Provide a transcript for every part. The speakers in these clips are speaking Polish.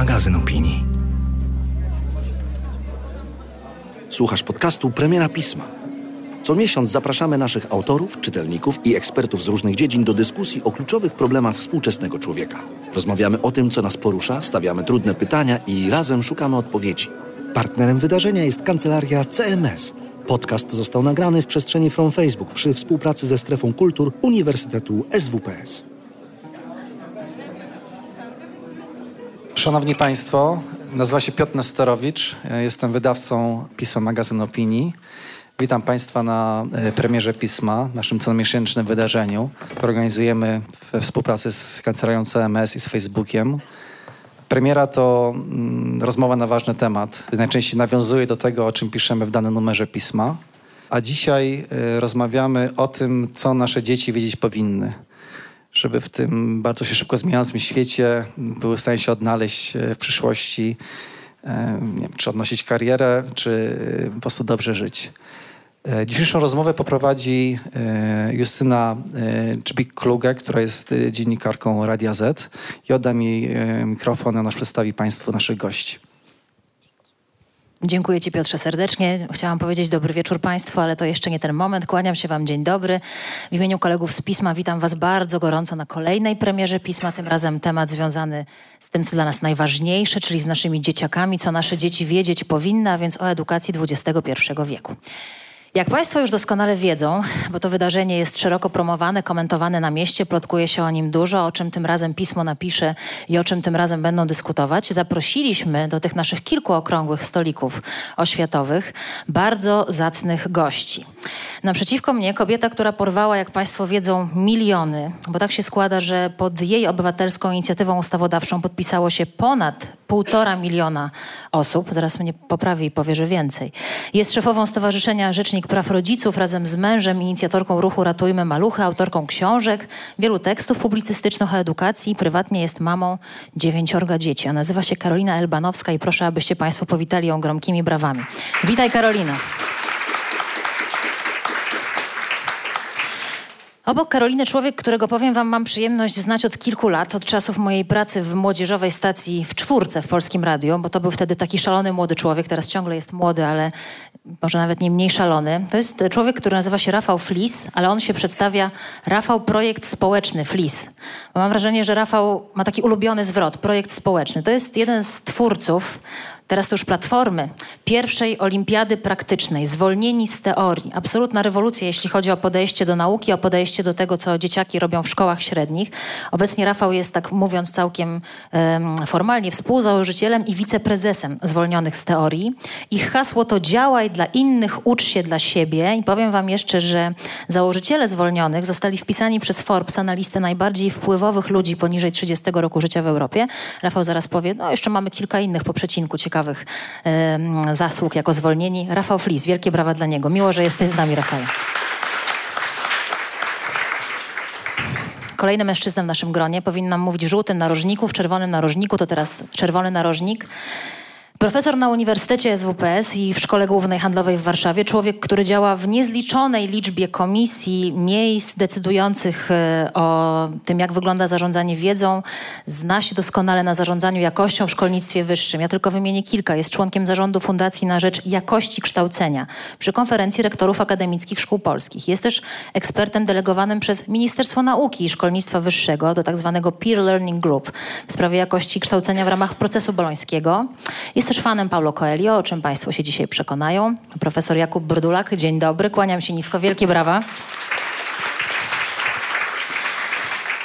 magazyn opinii. Słuchasz podcastu Premiera Pisma. Co miesiąc zapraszamy naszych autorów, czytelników i ekspertów z różnych dziedzin do dyskusji o kluczowych problemach współczesnego człowieka. Rozmawiamy o tym, co nas porusza, stawiamy trudne pytania i razem szukamy odpowiedzi. Partnerem wydarzenia jest kancelaria CMS. Podcast został nagrany w przestrzeni From Facebook przy współpracy ze Strefą Kultur Uniwersytetu SWPS. Szanowni Państwo, nazywam się Piotr Nesterowicz, jestem wydawcą pisma Magazyn Opinii. Witam Państwa na e, premierze pisma, naszym comiesięcznym wydarzeniu. Organizujemy we współpracy z kancelarią CMS i z Facebookiem. Premiera to mm, rozmowa na ważny temat. Najczęściej nawiązuje do tego, o czym piszemy w danym numerze pisma. A dzisiaj y, rozmawiamy o tym, co nasze dzieci wiedzieć powinny żeby w tym bardzo się szybko zmieniającym świecie były w stanie się odnaleźć e, w przyszłości, e, nie wiem, czy odnosić karierę, czy e, po prostu dobrze żyć. Dzisiejszą rozmowę poprowadzi Justyna Czbik-Kluge, która jest dziennikarką Radia Z i oddam jej mikrofon, ona przedstawi Państwu naszych gości. Dziękuję Ci Piotrze serdecznie. Chciałam powiedzieć dobry wieczór Państwu, ale to jeszcze nie ten moment. Kłaniam się Wam dzień dobry. W imieniu kolegów z Pisma witam Was bardzo gorąco na kolejnej premierze Pisma. Tym razem temat związany z tym, co dla nas najważniejsze, czyli z naszymi dzieciakami, co nasze dzieci wiedzieć powinny, a więc o edukacji XXI wieku. Jak Państwo już doskonale wiedzą, bo to wydarzenie jest szeroko promowane, komentowane na mieście, plotkuje się o nim dużo, o czym tym razem pismo napisze i o czym tym razem będą dyskutować, zaprosiliśmy do tych naszych kilku okrągłych stolików oświatowych bardzo zacnych gości. Naprzeciwko mnie kobieta, która porwała, jak Państwo wiedzą, miliony, bo tak się składa, że pod jej obywatelską inicjatywą ustawodawczą podpisało się ponad półtora miliona osób. Zaraz mnie poprawi i powie, że więcej. Jest szefową Stowarzyszenia Rzecznik Praw Rodziców razem z mężem, inicjatorką ruchu Ratujmy Maluchy, autorką książek, wielu tekstów publicystycznych o edukacji. Prywatnie jest mamą dziewięciorga dzieci. A nazywa się Karolina Elbanowska i proszę, abyście Państwo powitali ją gromkimi brawami. Witaj Karolina. Obok Karoliny człowiek, którego powiem wam mam przyjemność znać od kilku lat, od czasów mojej pracy w młodzieżowej stacji w czwórce w Polskim Radiu, bo to był wtedy taki szalony młody człowiek, teraz ciągle jest młody, ale może nawet nie mniej szalony. To jest człowiek, który nazywa się Rafał Flis, ale on się przedstawia Rafał Projekt Społeczny Flis. Mam wrażenie, że Rafał ma taki ulubiony zwrot, projekt społeczny. To jest jeden z twórców teraz to już platformy, pierwszej olimpiady praktycznej, zwolnieni z teorii. Absolutna rewolucja, jeśli chodzi o podejście do nauki, o podejście do tego, co dzieciaki robią w szkołach średnich. Obecnie Rafał jest, tak mówiąc całkiem um, formalnie, współzałożycielem i wiceprezesem zwolnionych z teorii. Ich hasło to działaj dla innych, ucz się dla siebie. I powiem wam jeszcze, że założyciele zwolnionych zostali wpisani przez Forbes na listę najbardziej wpływowych ludzi poniżej 30 roku życia w Europie. Rafał zaraz powie, no jeszcze mamy kilka innych po przecinku ciekawych ciekawych zasług jako zwolnieni. Rafał Flis, wielkie brawa dla niego. Miło, że jesteś z nami, Rafał. Kolejny mężczyzna w naszym gronie powinnam mówić w żółtym narożniku, w czerwonym narożniku, to teraz czerwony narożnik. Profesor na Uniwersytecie SWPS i w Szkole Głównej Handlowej w Warszawie, człowiek, który działa w niezliczonej liczbie komisji, miejsc decydujących e, o tym, jak wygląda zarządzanie wiedzą, zna się doskonale na zarządzaniu jakością w szkolnictwie wyższym. Ja tylko wymienię kilka. Jest członkiem zarządu Fundacji na Rzecz Jakości Kształcenia przy Konferencji Rektorów Akademickich Szkół Polskich. Jest też ekspertem delegowanym przez Ministerstwo Nauki i Szkolnictwa Wyższego do tzw. Tak Peer Learning Group w sprawie jakości kształcenia w ramach procesu bolońskiego. Jest też fanem Paulo Coelho, o czym Państwo się dzisiaj przekonają. Profesor Jakub Brdulak, dzień dobry, kłaniam się nisko, wielkie brawa.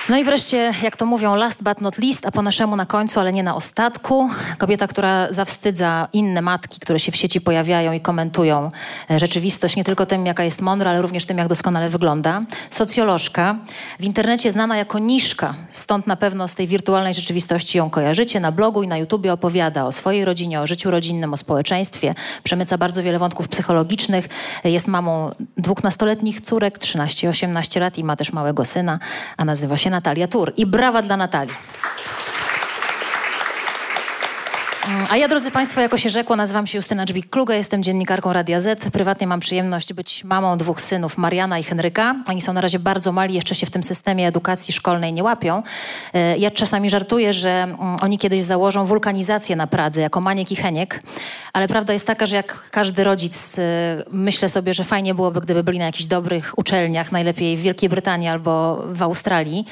No i wreszcie, jak to mówią, last but not least, a po naszemu na końcu, ale nie na ostatku, kobieta, która zawstydza inne matki, które się w sieci pojawiają i komentują e, rzeczywistość nie tylko tym, jaka jest mądra, ale również tym, jak doskonale wygląda. Socjolożka, w internecie znana jako Niszka, stąd na pewno z tej wirtualnej rzeczywistości ją kojarzycie. Na blogu i na YouTubie opowiada o swojej rodzinie, o życiu rodzinnym, o społeczeństwie, przemyca bardzo wiele wątków psychologicznych. Jest mamą dwóch nastoletnich córek, 13 i 18 lat i ma też małego syna, a nazywa się Natalia Tur. I brawa dla Natalii. A ja, drodzy Państwo, jako się rzekło, nazywam się Justyna Dżbik-Kluga, jestem dziennikarką Radia Z. Prywatnie mam przyjemność być mamą dwóch synów, Mariana i Henryka. Oni są na razie bardzo mali, jeszcze się w tym systemie edukacji szkolnej nie łapią. E, ja czasami żartuję, że mm, oni kiedyś założą wulkanizację na Pradze jako Maniek i Heniek, ale prawda jest taka, że jak każdy rodzic, e, myślę sobie, że fajnie byłoby, gdyby byli na jakichś dobrych uczelniach, najlepiej w Wielkiej Brytanii albo w Australii.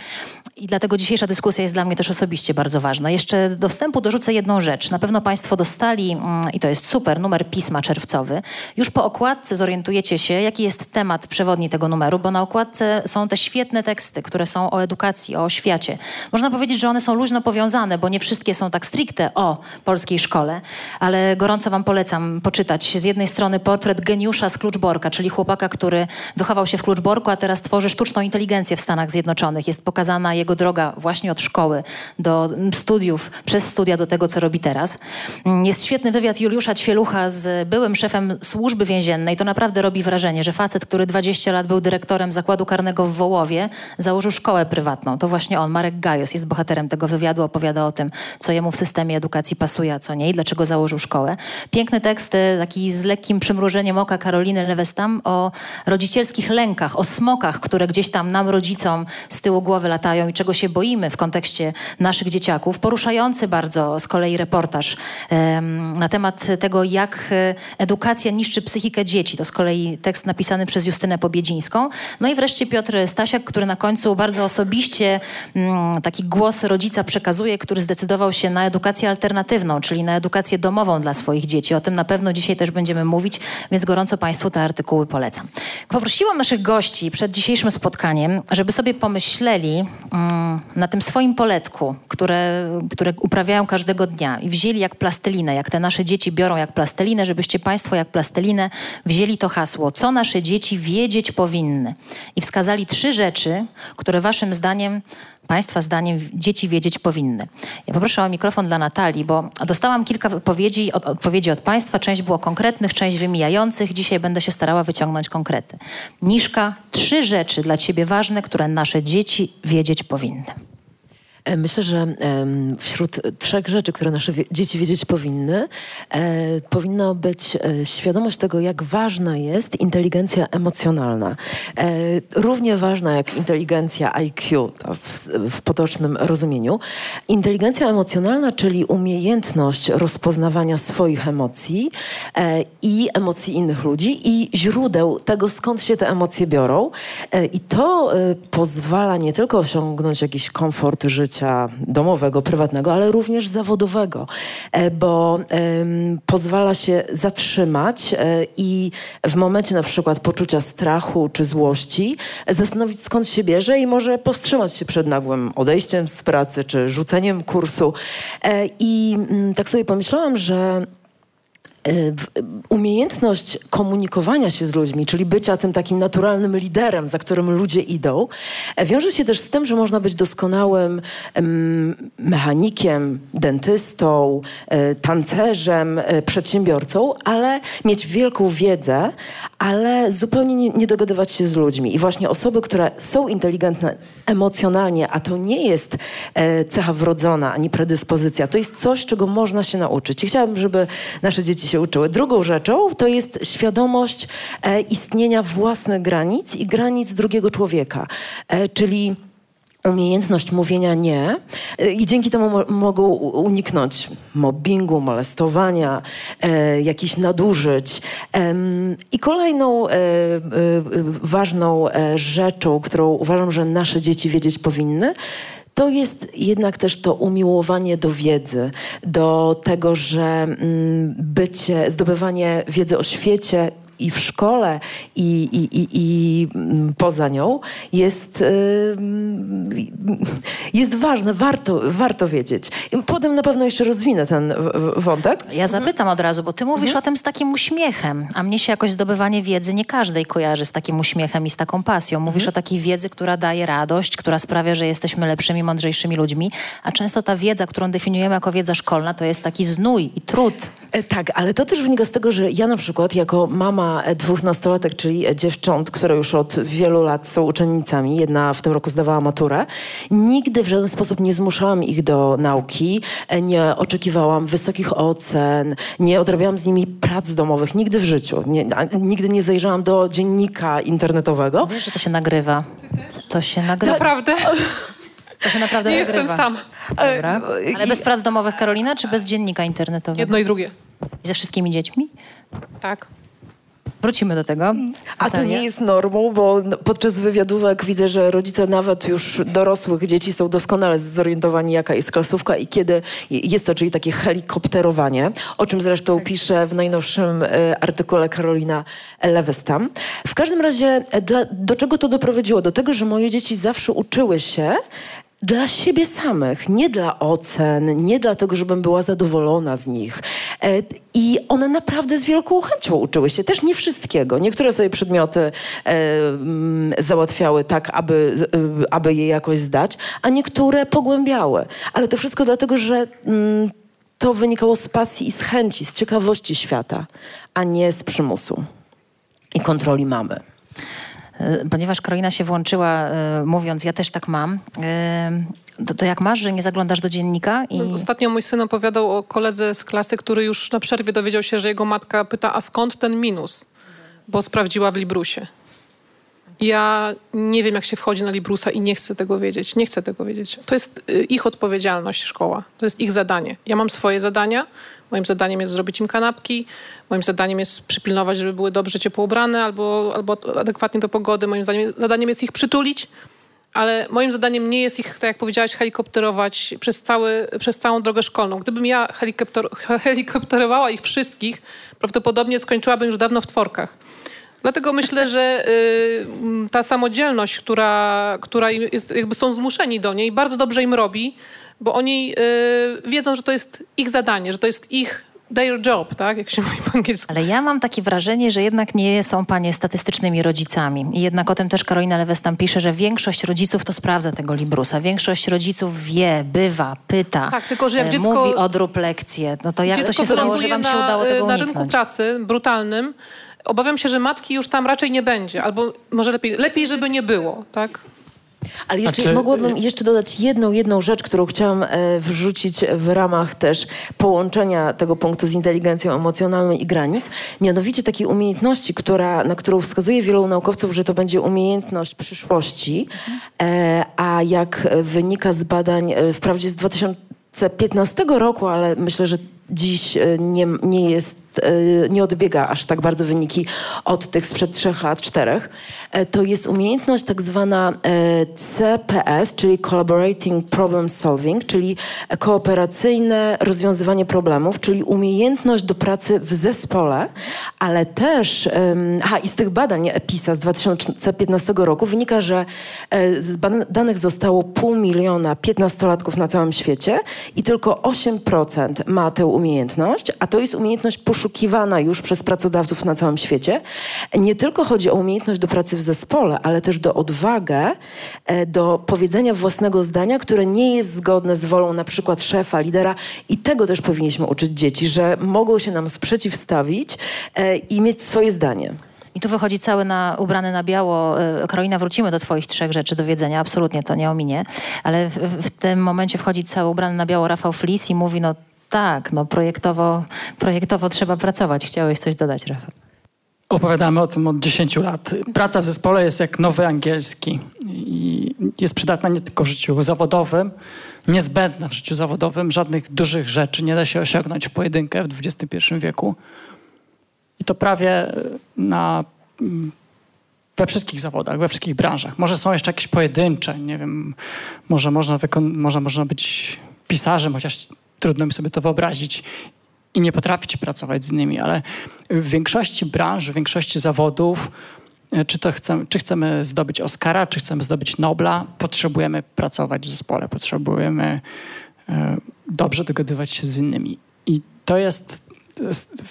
I dlatego dzisiejsza dyskusja jest dla mnie też osobiście bardzo ważna. Jeszcze do wstępu dorzucę jedną rzecz. Na pewno Państwo dostali, mm, i to jest super, numer pisma czerwcowy. Już po okładce zorientujecie się, jaki jest temat przewodni tego numeru, bo na okładce są te świetne teksty, które są o edukacji, o świecie. Można powiedzieć, że one są luźno powiązane, bo nie wszystkie są tak stricte o polskiej szkole, ale gorąco Wam polecam poczytać z jednej strony portret geniusza z Kluczborka, czyli chłopaka, który wychował się w Kluczborku, a teraz tworzy sztuczną inteligencję w Stanach Zjednoczonych. Jest pokazana jego droga właśnie od szkoły do studiów, przez studia do tego, co robi teraz. Mm, jest świetny wywiad Juliusza Ćwielucha z byłym szefem służby więziennej. To naprawdę robi wrażenie, że facet, który 20 lat był dyrektorem zakładu karnego w Wołowie, założył szkołę prywatną. To właśnie on, Marek Gajos, jest bohaterem tego wywiadu, opowiada o tym, co jemu w systemie edukacji pasuje, a co nie i dlaczego założył szkołę. Piękny tekst, e, taki z lekkim przymrużeniem oka Karoliny Lewestam o rodzicielskich lękach, o smokach, które gdzieś tam nam, rodzicom, z tyłu głowy latają czego się boimy w kontekście naszych dzieciaków. Poruszający bardzo z kolei reportaż na temat tego, jak e, edukacja niszczy psychikę dzieci. To z kolei tekst napisany przez Justynę Pobiedzińską. No i wreszcie Piotr Stasiak, który na końcu bardzo osobiście mm, taki głos rodzica przekazuje, który zdecydował się na edukację alternatywną, czyli na edukację domową dla swoich dzieci. O tym na pewno dzisiaj też będziemy mówić, więc gorąco Państwu te artykuły polecam. Poprosiłam naszych gości przed dzisiejszym spotkaniem, żeby sobie pomyśleli mm, na tym swoim poletku, które, które uprawiają każdego dnia i wzięli jak plastelinę, jak te nasze dzieci biorą jak plastelinę, żebyście Państwo jak plastelinę wzięli to hasło, co nasze dzieci wiedzieć powinny. I wskazali trzy rzeczy, które Waszym zdaniem Państwa zdaniem dzieci wiedzieć powinny. Ja poproszę o mikrofon dla Natalii, bo dostałam kilka odpowiedzi od, odpowiedzi od Państwa. Część było konkretnych, część wymijających. Dzisiaj będę się starała wyciągnąć konkrety. Niszka, trzy rzeczy dla Ciebie ważne, które nasze dzieci wiedzieć powinny. E, myślę, że wśród trzech rzeczy, które nasze dzieci wiedzieć powinny, e, powinna być e, świadomość tego, jak ważna jest inteligencja emocjonalna. Równie ważna jak inteligencja IQ w, potocznym rozumieniu. Inteligencja emocjonalna, czyli umiejętność rozpoznawania swoich emocji i emocji innych ludzi i źródeł tego, skąd się te emocje biorą. I to pozwala nie tylko osiągnąć jakiś komfort życia, życia domowego, prywatnego, ale również zawodowego, e, bo pozwala się zatrzymać e, i w momencie na przykład poczucia strachu czy złości zastanowić skąd się bierze i może powstrzymać się przed nagłym odejściem z pracy czy rzuceniem kursu. E, I mm, tak sobie pomyślałam, że umiejętność komunikowania się z ludźmi, czyli bycia tym takim naturalnym liderem, za którym ludzie idą, e, wiąże się też z tym, że można być doskonałym mechanikiem, dentystą, e, tancerzem, e, przedsiębiorcą, ale mieć wielką wiedzę, ale zupełnie nie, nie dogadywać się z ludźmi. I właśnie osoby, które są inteligentne emocjonalnie, a to nie jest cecha wrodzona ani predyspozycja, to jest coś, czego można się nauczyć. I chciałabym, żeby nasze dzieci się uczyły. Drugą rzeczą to jest świadomość e, istnienia własnych granic i granic drugiego człowieka, e, czyli umiejętność mówienia nie e, i dzięki temu mo mogą uniknąć mobbingu, molestowania, e, jakichś nadużyć. E, I kolejną e, e, ważną e, rzeczą, którą uważam, że nasze dzieci wiedzieć powinny, to jest jednak też to umiłowanie do wiedzy, do tego, że mm, bycie, zdobywanie wiedzy o świecie i w szkole, i, i, i, i mm, poza nią jest, jest ważne, warto, warto wiedzieć. Potem na pewno jeszcze rozwinę ten wątek. Ja zapytam od razu, bo ty mówisz mhm. o tym z takim uśmiechem, a mnie się jakoś zdobywanie wiedzy nie każdej kojarzy z takim uśmiechem i z taką pasją. Mówisz mhm. o takiej wiedzy, która daje radość, która sprawia, że jesteśmy lepszymi, mądrzejszymi ludźmi, a często ta wiedza, którą definiujemy jako wiedza szkolna, to jest taki znój i trud tak, ale to też wynika z tego, że ja na przykład jako mama e, dwóch nastolatek, czyli e, dziewcząt, które już od wielu lat są uczennicami, jedna w tym roku zdawała maturę, nigdy w żaden sposób nie zmuszałam ich do nauki, nie oczekiwałam wysokich ocen, nie odrabiałam z nimi prac domowych, nigdy w życiu. Nie, nigdy nie zajrzałam do dziennika internetowego. Wiesz, że to się nagrywa. To się nagrywa. Naprawdę? To się naprawdę Nie nagrywa. jestem sam. Dobra. Ale bez prac domowych Karolina, czy bez dziennika internetowego? Jedno i drugie. I ze wszystkimi dziećmi? Tak. Wrócimy do tego. A to nie jest normą, bo no, podczas wywiadówek widzę, że rodzice nawet już dorosłych dzieci są doskonale zorientowani, jaka jest klasówka i kiedy jest to, czyli takie helikopterowanie, o czym zresztą pisze w najnowszym e, artykule Karolina Lewestam. W każdym razie, e, dla, do czego to doprowadziło? Do tego, że moje dzieci zawsze uczyły się dla siebie samych, nie dla ocen, nie dlatego, żebym była zadowolona z nich. E, I one naprawdę z wielką chęcią uczyły się. Też nie wszystkiego. Niektóre sobie przedmioty e, mm, załatwiały tak, aby, e, aby je jakoś zdać, a niektóre pogłębiały. Ale to wszystko dlatego, że mm, to wynikało z pasji i z chęci, z ciekawości świata, a nie z przymusu i kontroli mamy. E, Ponieważ Karolina się włączyła, e, mówiąc, ja też tak mam, e, to, to jak masz, że nie zaglądasz do dziennika i... No, Ostatnio mój syn opowiadał o koledze z klasy, który już na przerwie dowiedział się, że jego matka pyta, a skąd ten minus? Bo sprawdziła w Librusie. Ja nie wiem, jak się wchodzi na Librusa i nie chcę tego wiedzieć. Nie chcę tego wiedzieć. To jest y, ich odpowiedzialność, szkoła. To jest ich zadanie. Ja mam swoje zadania. Moim zadaniem jest zrobić im kanapki. Moim zadaniem jest przypilnować, żeby były dobrze ciepło ubrane albo, albo adekwatnie do pogody. Moim zadaniem, zadaniem jest ich przytulić. Ale moim zadaniem nie jest ich, tak jak powiedziałaś, helikopterować przez, cały, przez całą drogę szkolną. Gdybym ja helikopter, helikopterowała ich wszystkich, prawdopodobnie skończyłabym już dawno w tworkach. Dlatego myślę, że y, ta samodzielność, która, która jest, jakby są zmuszeni do niej, bardzo dobrze im robi, bo oni y, wiedzą, że to jest ich zadanie, że to jest ich their job, tak? Jak się mówi po angielsku. Ale ja mam takie wrażenie, że jednak nie są panie statystycznymi rodzicami. I jednak o tym też Karolina Lewes tam pisze, że większość rodziców to sprawdza tego Librusa. Większość rodziców wie, bywa, pyta. Tak, tylko że jak e, dziecko- Mówi odrób lekcje. No to jak to się stało, że wam się na, udało y, tego na rynku pracy brutalnym. Obawiam się, że matki już tam raczej nie będzie, albo może lepiej, lepiej żeby nie było, tak? Ale jeszcze Znaczy- mogłabym jeszcze dodać jedną, jedną rzecz, którą chciałam e, wrzucić w ramach też połączenia tego punktu z inteligencją emocjonalną i granic. Mianowicie takiej umiejętności, która, na którą wskazuje wielu naukowców, że to będzie umiejętność przyszłości, e, a jak wynika z badań, e, wprawdzie z 2015 roku, ale myślę, że dziś e, nie, nie jest, e, nie odbiega aż tak bardzo wyniki od tych sprzed trzech lat, czterech. E, To jest umiejętność tak zwana CPS, czyli Collaborating Problem Solving, czyli kooperacyjne rozwiązywanie problemów, czyli umiejętność do pracy w zespole, ale też, aha, i z tych badań PISA z 2015 roku wynika, że z badanych zostało pół miliona piętnastolatków na całym świecie i tylko 8% ma tę umiejętność, a to jest umiejętność poszukiwana już przez pracodawców na całym świecie. Nie tylko chodzi o umiejętność do pracy w zespole, ale też do odwagę, e, do powiedzenia własnego zdania, które nie jest zgodne z wolą na przykład szefa, lidera i tego też powinniśmy uczyć dzieci, że mogą się nam sprzeciwstawić e, i mieć swoje zdanie. I tu wychodzi cały na, ubrany na biało. E, Karolina, wrócimy do twoich trzech rzeczy do wiedzenia, absolutnie to nie ominie. Ale w, w tym momencie wchodzi cały ubrany na biało Rafał Flis i mówi, no tak, no projektowo, projektowo trzeba pracować. Chciałeś coś dodać, Rafał? Opowiadamy o tym od 10 lat. Praca w zespole jest jak nowy angielski i jest przydatna nie tylko w życiu zawodowym, niezbędna w życiu zawodowym. Żadnych dużych rzeczy nie da się osiągnąć w pojedynkę w XXI wieku. I to prawie na, mm, we wszystkich zawodach, we wszystkich branżach. Może są jeszcze jakieś pojedyncze, nie wiem, może można, może można być pisarzem, chociaż trudno mi sobie to wyobrazić i nie potrafić pracować z innymi, ale w większości branż, w większości zawodów, e, czy, to chcemy, czy chcemy zdobyć Oscara, czy chcemy zdobyć Nobla, potrzebujemy pracować w zespole, potrzebujemy e, dobrze dogadywać się z innymi. I to jest, to jest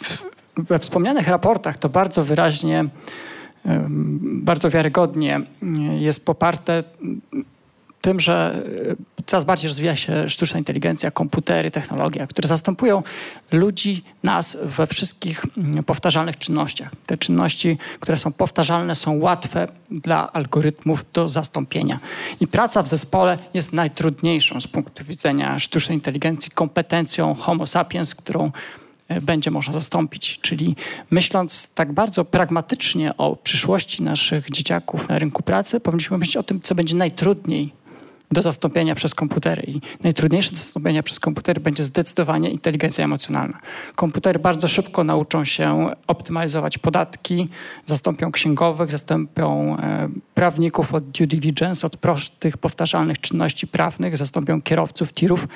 we wspomnianych raportach to bardzo wyraźnie, bardzo wiarygodnie e, jest poparte tym, że coraz bardziej rozwija się sztuczna inteligencja, komputery, technologia, które zastępują ludzi, nas we wszystkich mm, powtarzalnych czynnościach. Te czynności, które są powtarzalne, są łatwe dla algorytmów do zastąpienia. I praca w zespole jest najtrudniejszą z punktu widzenia sztucznej inteligencji kompetencją Homo sapiens, którą e, będzie można zastąpić. Czyli myśląc tak bardzo pragmatycznie o przyszłości naszych dzieciaków na rynku pracy, powinniśmy myśleć o tym, co będzie najtrudniej do zastąpienia przez komputery. I najtrudniejsze do zastąpienia przez komputery będzie zdecydowanie inteligencja emocjonalna. Komputery bardzo szybko nauczą się optymalizować podatki, zastąpią księgowych, zastąpią e, prawników od due diligence, od prostych, powtarzalnych czynności prawnych, zastąpią kierowców, tirów.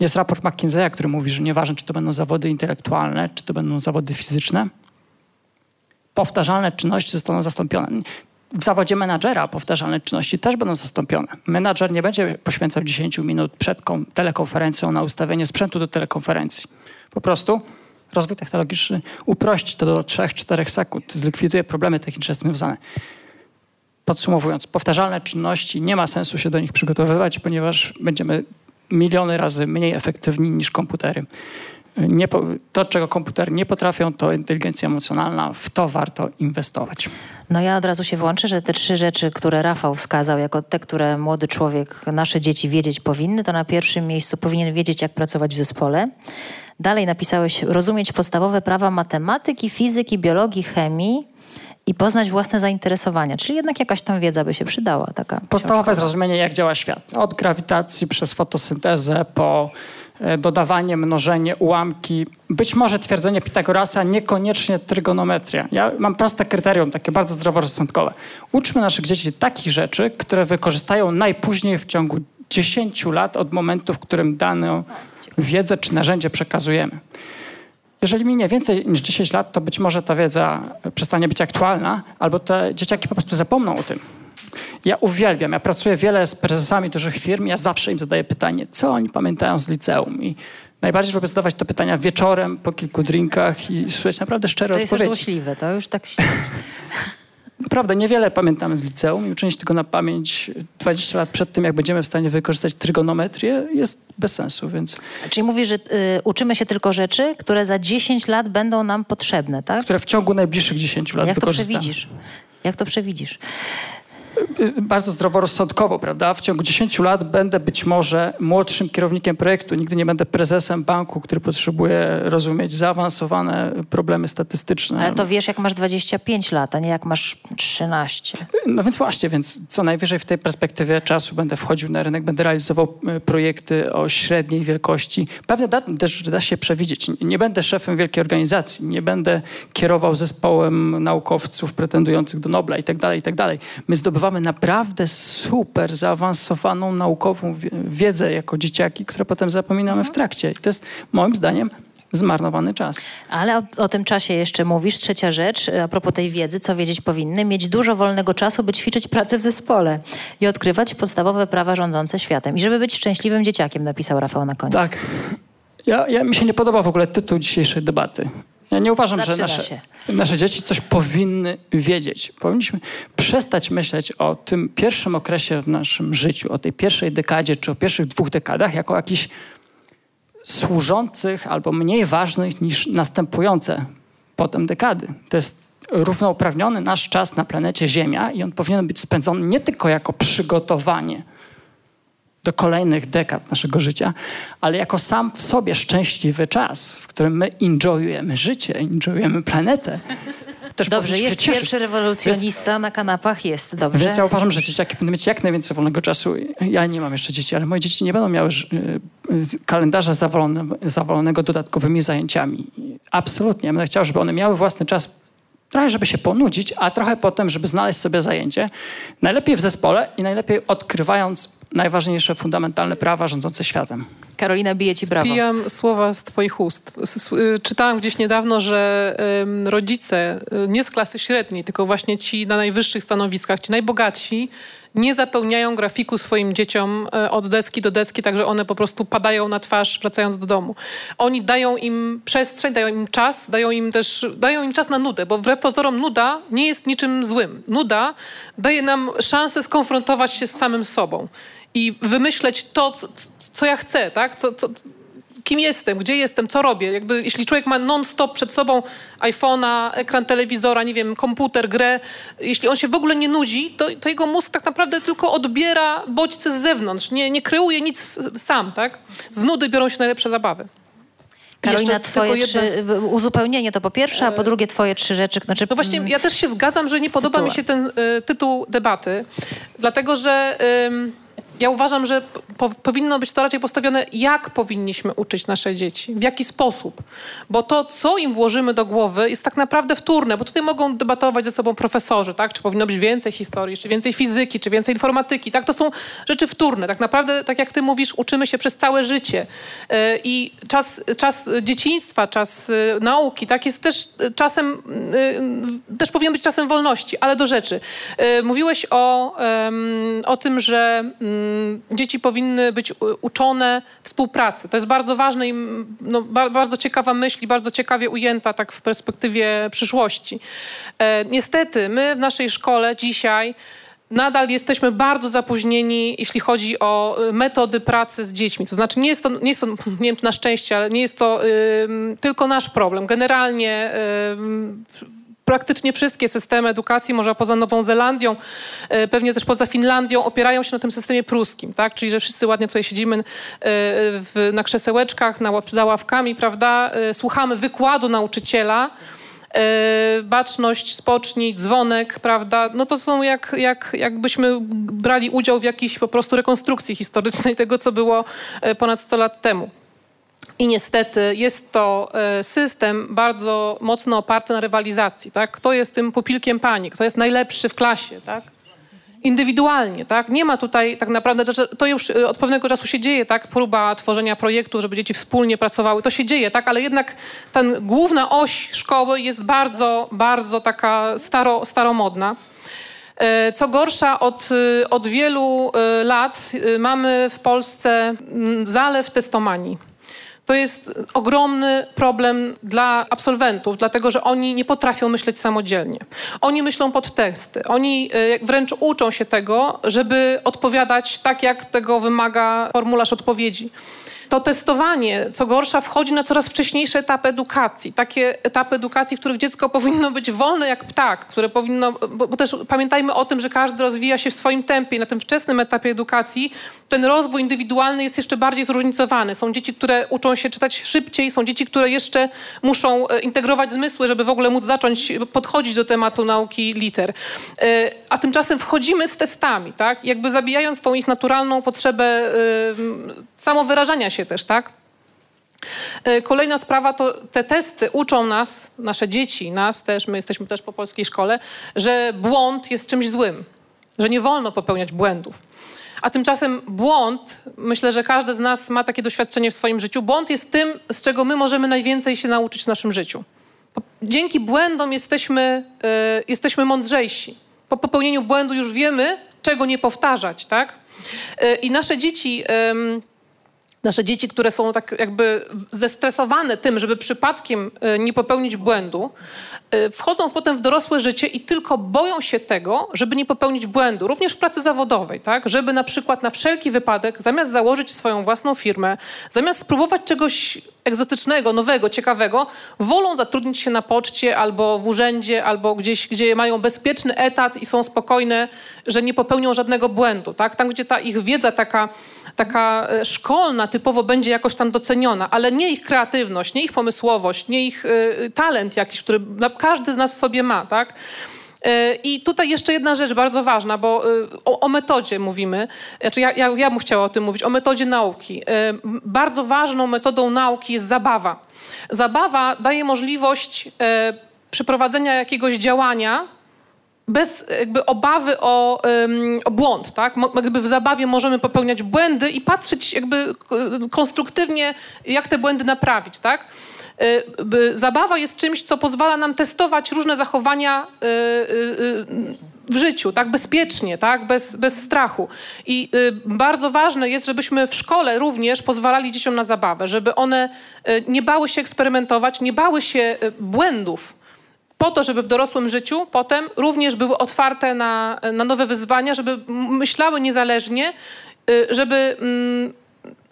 Jest raport McKinseya, który mówi, że nieważne, czy to będą zawody intelektualne, czy to będą zawody fizyczne, powtarzalne czynności zostaną zastąpione w zawodzie menadżera powtarzalne czynności też będą zastąpione. Menadżer nie będzie poświęcał 10 minut przed telekonferencją na ustawienie sprzętu do telekonferencji. Po prostu rozwój technologiczny uprości to do 3-4 sekund, zlikwiduje problemy techniczne z tym związane. Podsumowując, powtarzalne czynności nie ma sensu się do nich przygotowywać, ponieważ będziemy miliony razy mniej efektywni niż komputery. Nie, to, czego komputery nie potrafią, to inteligencja emocjonalna. W to warto inwestować. No ja od razu się włączę, że te trzy rzeczy, które Rafał wskazał jako te, które młody człowiek, nasze dzieci wiedzieć powinny, to na pierwszym miejscu powinien wiedzieć, jak pracować w zespole. Dalej napisałeś rozumieć podstawowe prawa matematyki, fizyki, biologii, chemii, i poznać własne zainteresowania. Czyli jednak jakaś tam wiedza by się przydała. Taka Podstawowe zrozumienie, jak działa świat. Od grawitacji przez fotosyntezę po dodawanie, mnożenie, ułamki, być może twierdzenie Pitagorasa, niekoniecznie trygonometria. Ja mam proste kryterium, takie bardzo zdroworozsądkowe. Uczmy naszych dzieci takich rzeczy, które wykorzystają najpóźniej w ciągu 10 lat od momentu, w którym daną wiedzę czy narzędzie przekazujemy. Jeżeli minie więcej niż 10 lat, to być może ta wiedza przestanie być aktualna, albo te dzieciaki po prostu zapomną o tym. Ja uwielbiam, ja pracuję wiele z prezesami dużych firm, ja zawsze im zadaję pytanie, co oni pamiętają z liceum i najbardziej lubię zadawać te pytania wieczorem, po kilku drinkach i słyszeć naprawdę szczere odpowiedzi. To jest już złośliwe, to już tak się... Naprawdę, niewiele pamiętamy z liceum i uczyć tego na pamięć 20 lat przed tym, jak będziemy w stanie wykorzystać trygonometrię, jest bez sensu, więc... Czyli mówisz, że y, uczymy się tylko rzeczy, które za 10 lat będą nam potrzebne, tak? Które w ciągu najbliższych 10 lat Jak to przewidzisz? Jak to przewidzisz? Bardzo zdroworozsądkowo, prawda? W ciągu 10 lat będę być może młodszym kierownikiem projektu. Nigdy nie będę prezesem banku, który potrzebuje rozumieć zaawansowane problemy statystyczne. Ale to wiesz, jak masz 25 lat, a nie jak masz 13. No więc właśnie, więc co najwyżej w tej perspektywie czasu będę wchodził na rynek, będę realizował e, projekty o średniej wielkości. Pewnie da, też da się przewidzieć. Nie będę szefem wielkiej organizacji, nie będę kierował zespołem naukowców pretendujących do Nobla i tak dalej, i tak dalej. My zdobywamy zdobywamy naprawdę super zaawansowaną naukową wiedzę jako dzieciaki, które potem zapominamy w trakcie. I to jest moim zdaniem zmarnowany czas. Ale o, o, tym czasie jeszcze mówisz. Trzecia rzecz, a propos tej wiedzy, co wiedzieć powinny, mieć dużo wolnego czasu, by ćwiczyć pracę w zespole i odkrywać podstawowe prawa rządzące światem. I żeby być szczęśliwym dzieciakiem, napisał Rafał na koniec. Tak. Ja, ja, mi się nie podoba w ogóle tytuł dzisiejszej debaty. Ja nie uważam, Zaczyna że nasze, nasze dzieci coś powinny wiedzieć. Powinniśmy przestać myśleć o tym pierwszym okresie w naszym życiu, o tej pierwszej dekadzie czy o pierwszych dwóch dekadach jako jakichś służących albo mniej ważnych niż następujące potem dekady. To jest równouprawniony nasz czas na planecie Ziemia i on powinien być spędzony nie tylko jako przygotowanie do kolejnych dekad naszego życia, ale jako sam w sobie szczęśliwy czas, w którym my enjoyujemy życie, enjoyujemy planetę. Też dobrze, jest cieszyć. pierwszy rewolucjonista więc, na kanapach, jest dobrze. Więc ja uważam, że dzieciaki powinny mieć jak najwięcej wolnego czasu. Ja nie mam jeszcze dzieci, ale moje dzieci nie będą miały y, kalendarza zawalone, zawalonego dodatkowymi zajęciami. Absolutnie. Ja bym chciał, żeby one miały własny czas trochę, żeby się ponudzić, a trochę potem, żeby znaleźć sobie zajęcie. Najlepiej w zespole i najlepiej odkrywając najważniejsze fundamentalne prawa rządzące światem. Karolina bije ci brawo. Spijam słowa z twoich ust. Y, czytałam gdzieś niedawno, że rodzice, y, nie z klasy średniej, tylko właśnie ci na najwyższych stanowiskach, ci najbogatsi, nie zapełniają grafiku swoim dzieciom e, od deski do deski, także one po prostu padają na twarz wracając do domu. Oni dają im przestrzeń, dają im czas, dają im też, dają im czas na nudę, bo wbrew pozorom nuda nie jest niczym złym. Nuda daje nam szansę skonfrontować się z samym sobą i wymyśleć to, co, co ja chcę, tak? Co, co, kim jestem, gdzie jestem, co robię. Jakby, jeśli człowiek ma non-stop przed sobą iPhone'a, ekran telewizora, nie wiem, komputer, grę, jeśli on się w ogóle nie nudzi, to, to jego mózg tak naprawdę tylko odbiera bodźce z zewnątrz, nie, nie kreuje nic sam, tak? Z nudy biorą się najlepsze zabawy. Karolina, twoje jedna... trzy, uzupełnienie to po pierwsze, a po drugie twoje trzy rzeczy. Znaczy, no właśnie, ja też się zgadzam, że nie podoba tytułem. mi się ten y, tytuł debaty, dlatego że... Y, ja uważam, że po, powinno być to raczej postawione, jak powinniśmy uczyć nasze dzieci, w jaki sposób. Bo to, co im włożymy do głowy, jest tak naprawdę wtórne, bo tutaj mogą debatować ze sobą profesorzy, tak? Czy powinno być więcej historii, czy więcej fizyki, czy więcej informatyki, tak? To są rzeczy wtórne. Tak naprawdę, tak jak ty mówisz, uczymy się przez całe życie. E, I czas, czas dzieciństwa, czas e, nauki, tak? Jest też czasem, e, też powinien być czasem wolności, ale do rzeczy. Mówiłeś o, o tym, że mm, dzieci powinny być uczone współpracy. To jest bardzo ważne i no, bardzo ciekawa myśl i bardzo ciekawie ujęta tak w perspektywie przyszłości. E, niestety my w naszej szkole dzisiaj nadal jesteśmy bardzo zapóźnieni, jeśli chodzi o y, metody pracy z dziećmi. To znaczy, nie jest to, nie, jest to, nie wiem na szczęście, ale nie jest to y, tylko nasz problem. Generalnie y, praktycznie wszystkie systemy edukacji, może poza Nową Zelandią, e, pewnie też poza Finlandią, opierają się na tym systemie pruskim, tak? Czyli, że wszyscy ładnie tutaj siedzimy e, w, na krzesełeczkach, na, za ławkami, prawda? E, słuchamy wykładu nauczyciela, baczność, spocznij, dzwonek, prawda? No to są jak, jak, jakbyśmy brali udział w jakiejś po prostu rekonstrukcji historycznej tego, co było ponad 100 lat temu. I niestety jest to e, system bardzo mocno oparty na rywalizacji. Tak? Kto jest tym pupilkiem pani, kto jest najlepszy w klasie. Tak? Indywidualnie, tak? Nie ma tutaj tak naprawdę, to już e, od pewnego czasu się dzieje, tak? Próba tworzenia projektu, żeby dzieci wspólnie pracowały, to się dzieje, tak? Ale jednak ta główna oś szkoły jest bardzo, bardzo taka staro, staromodna. E, co gorsza, od, od wielu lat mamy w Polsce zalew testomanii to jest ogromny problem dla absolwentów, dlatego że oni nie potrafią myśleć samodzielnie. Oni myślą pod testy. Oni e, wręcz uczą się tego, żeby odpowiadać tak, jak tego wymaga formularz odpowiedzi to testowanie, co gorsza, wchodzi na coraz wcześniejsze etapy edukacji. Takie etapy edukacji, w których dziecko powinno być wolne jak ptak, które powinno, bo, bo, też pamiętajmy o tym, że każdy rozwija się w swoim tempie na tym wczesnym etapie edukacji ten rozwój indywidualny jest jeszcze bardziej zróżnicowany. Są dzieci, które uczą się czytać szybciej, są dzieci, które jeszcze muszą e, integrować zmysły, żeby w ogóle móc zacząć podchodzić do tematu nauki liter. E, a tymczasem wchodzimy z testami, tak? Jakby zabijając tą ich naturalną potrzebę e, samowyrażania się też, tak? E, kolejna sprawa to te testy uczą nas, nasze dzieci, nas też, my jesteśmy też po polskiej szkole, że błąd jest czymś złym, że nie wolno popełniać błędów. A tymczasem błąd, myślę, że każdy z nas ma takie doświadczenie w swoim życiu, błąd jest tym, z czego my możemy najwięcej się nauczyć w naszym życiu. Dzięki błędom jesteśmy, y, jesteśmy mądrzejsi. Po popełnieniu błędu już wiemy, czego nie powtarzać, tak? Y, I nasze dzieci... nasze dzieci, które są tak jakby zestresowane tym, żeby przypadkiem e, nie popełnić błędu, e, wchodzą potem w dorosłe życie i tylko boją się tego, żeby nie popełnić błędu, również w pracy zawodowej, tak? Żeby na przykład na wszelki wypadek, zamiast założyć swoją własną firmę, zamiast spróbować czegoś egzotycznego, nowego, ciekawego, wolą zatrudnić się na poczcie albo w urzędzie, albo gdzieś, gdzie mają bezpieczny etat i są spokojne, że nie popełnią żadnego błędu, tak? Tam, gdzie ta ich wiedza taka taka e, szkolna typowo będzie jakoś tam doceniona, ale nie ich kreatywność, nie ich pomysłowość, nie ich y, talent jakiś, który każdy z nas sobie ma, tak? I tutaj jeszcze jedna rzecz bardzo ważna, bo o, o metodzie mówimy. Znaczy ja, ja, ja bym chciała o tym mówić, o metodzie nauki. Bardzo ważną metodą nauki jest zabawa. Zabawa daje możliwość przeprowadzenia jakiegoś działania, bez jakby obawy o, um, o błąd, tak? Jakby w zabawie możemy popełniać błędy i patrzeć jakby konstruktywnie, jak te błędy naprawić, tak? Y, zabawa jest czymś, co pozwala nam testować różne zachowania y, w życiu, tak bezpiecznie, tak bez, bez strachu. I y, bardzo ważne jest, żebyśmy w szkole również pozwalali dzieciom na zabawę, żeby one y, nie bały się eksperymentować, nie bały się y, błędów, po to, żeby w dorosłym życiu potem również były otwarte na, na nowe wyzwania, żeby myślały niezależnie, y, żeby mm,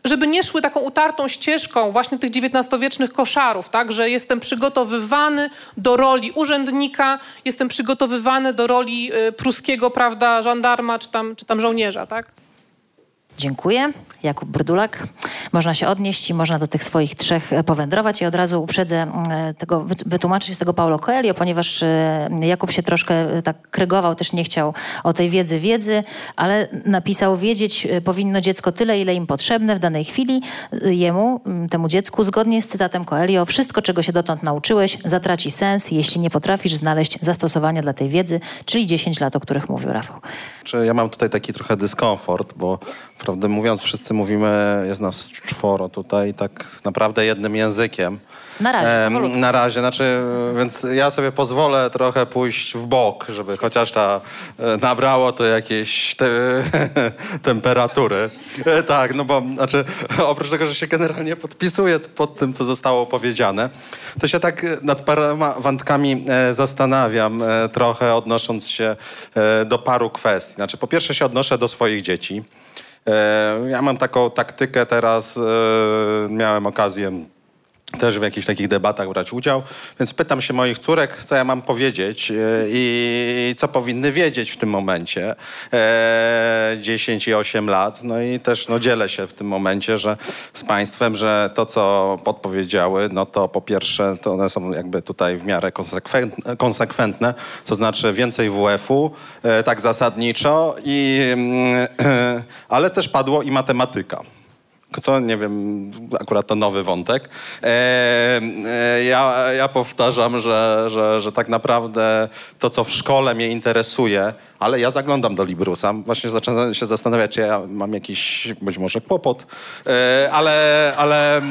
żeby nie szły taką utartą ścieżką właśnie tych XIX-wiecznych koszarów, tak, że jestem przygotowywany do roli urzędnika, jestem przygotowywany do roli y, pruskiego, prawda, żandarma czy tam, czy tam żołnierza, tak? Dziękuję. Jakub Brdulak. Można się odnieść i można do tych swoich trzech e, powędrować. I od razu uprzedzę e, tego, wytłumaczyć z tego Paulo Coelho, ponieważ e, Jakub się troszkę tak krygował, też nie chciał o tej wiedzy wiedzy, ale napisał, wiedzieć powinno dziecko tyle, ile im potrzebne w danej chwili. Jemu, temu dziecku, zgodnie z cytatem Coelho, wszystko, czego się dotąd nauczyłeś, zatraci sens, jeśli nie potrafisz znaleźć zastosowania dla tej wiedzy, czyli 10 lat, o których mówił Rafał. Ja mam tutaj taki trochę dyskomfort, bo prawdę mówiąc, wszyscy mówimy, jest nas czworo tutaj, tak naprawdę jednym językiem. Na razie, e, Na razie, znaczy, więc ja sobie pozwolę trochę pójść w bok, żeby chociaż ta e, nabrało to jakieś te, temperatury. E, tak, no bo znaczy, oprócz tego, że się generalnie podpisuję pod tym, co zostało powiedziane, to się tak nad paroma wątkami e, zastanawiam e, trochę, odnosząc się e, do paru kwestii. Znaczy, po pierwsze się odnoszę do swoich dzieci. E, ja mam taką taktykę teraz, e, miałem okazję też w jakichś takich debatach brać udział, więc pytam się moich córek, co ja mam powiedzieć e, i co powinny wiedzieć w tym momencie. E, 10 i 8 lat. No i też no, dzielę się w tym momencie, że z państwem, że to, co podpowiedziały, no to po pierwsze, to one są jakby tutaj w miarę konsekwentne, to znaczy więcej WF-u, e, tak zasadniczo, i, e, ale też padło i matematyka co nie wiem, akurat to nowy wątek. E, e, ja, ja powtarzam, że, że, że tak naprawdę to, co w szkole mnie interesuje, ale ja zaglądam do Librusa. Właśnie zaczynam się zastanawiać, czy ja mam jakiś być może kłopot, e, ale, ale, e,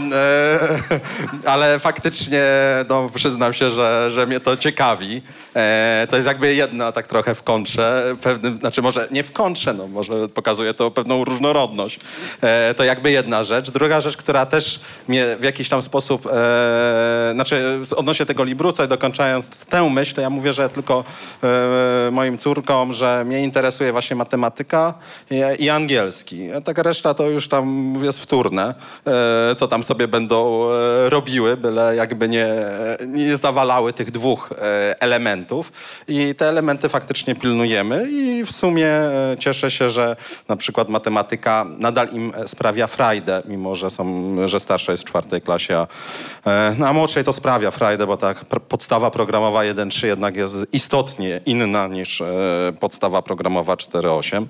ale faktycznie no, przyznam się, że, że mnie to ciekawi. E, to jest jakby jedna tak trochę w kontrze, pewnym, znaczy może nie w kontrze, no może pokazuje to pewną różnorodność. E, to jakby jedna rzecz. Druga rzecz, która też mnie w jakiś tam sposób, e, znaczy odnośnie tego Librusa i dokończając tę myśl, to ja mówię, że tylko e, moim córkom, że mnie interesuje właśnie matematyka i, angielski. Taka reszta to już tam jest wtórne, e, co tam sobie będą e, robiły, byle jakby nie, nie zawalały tych dwóch e, elementów. I te elementy faktycznie pilnujemy i w sumie cieszę się, że na przykład matematyka nadal im sprawia frajdę, mimo że są, że starsza jest w czwartej klasie, a, no, młodszej to sprawia frajdę, bo tak podstawa programowa 1.3 jednak jest istotnie inna niż podstawa programowa 4.8.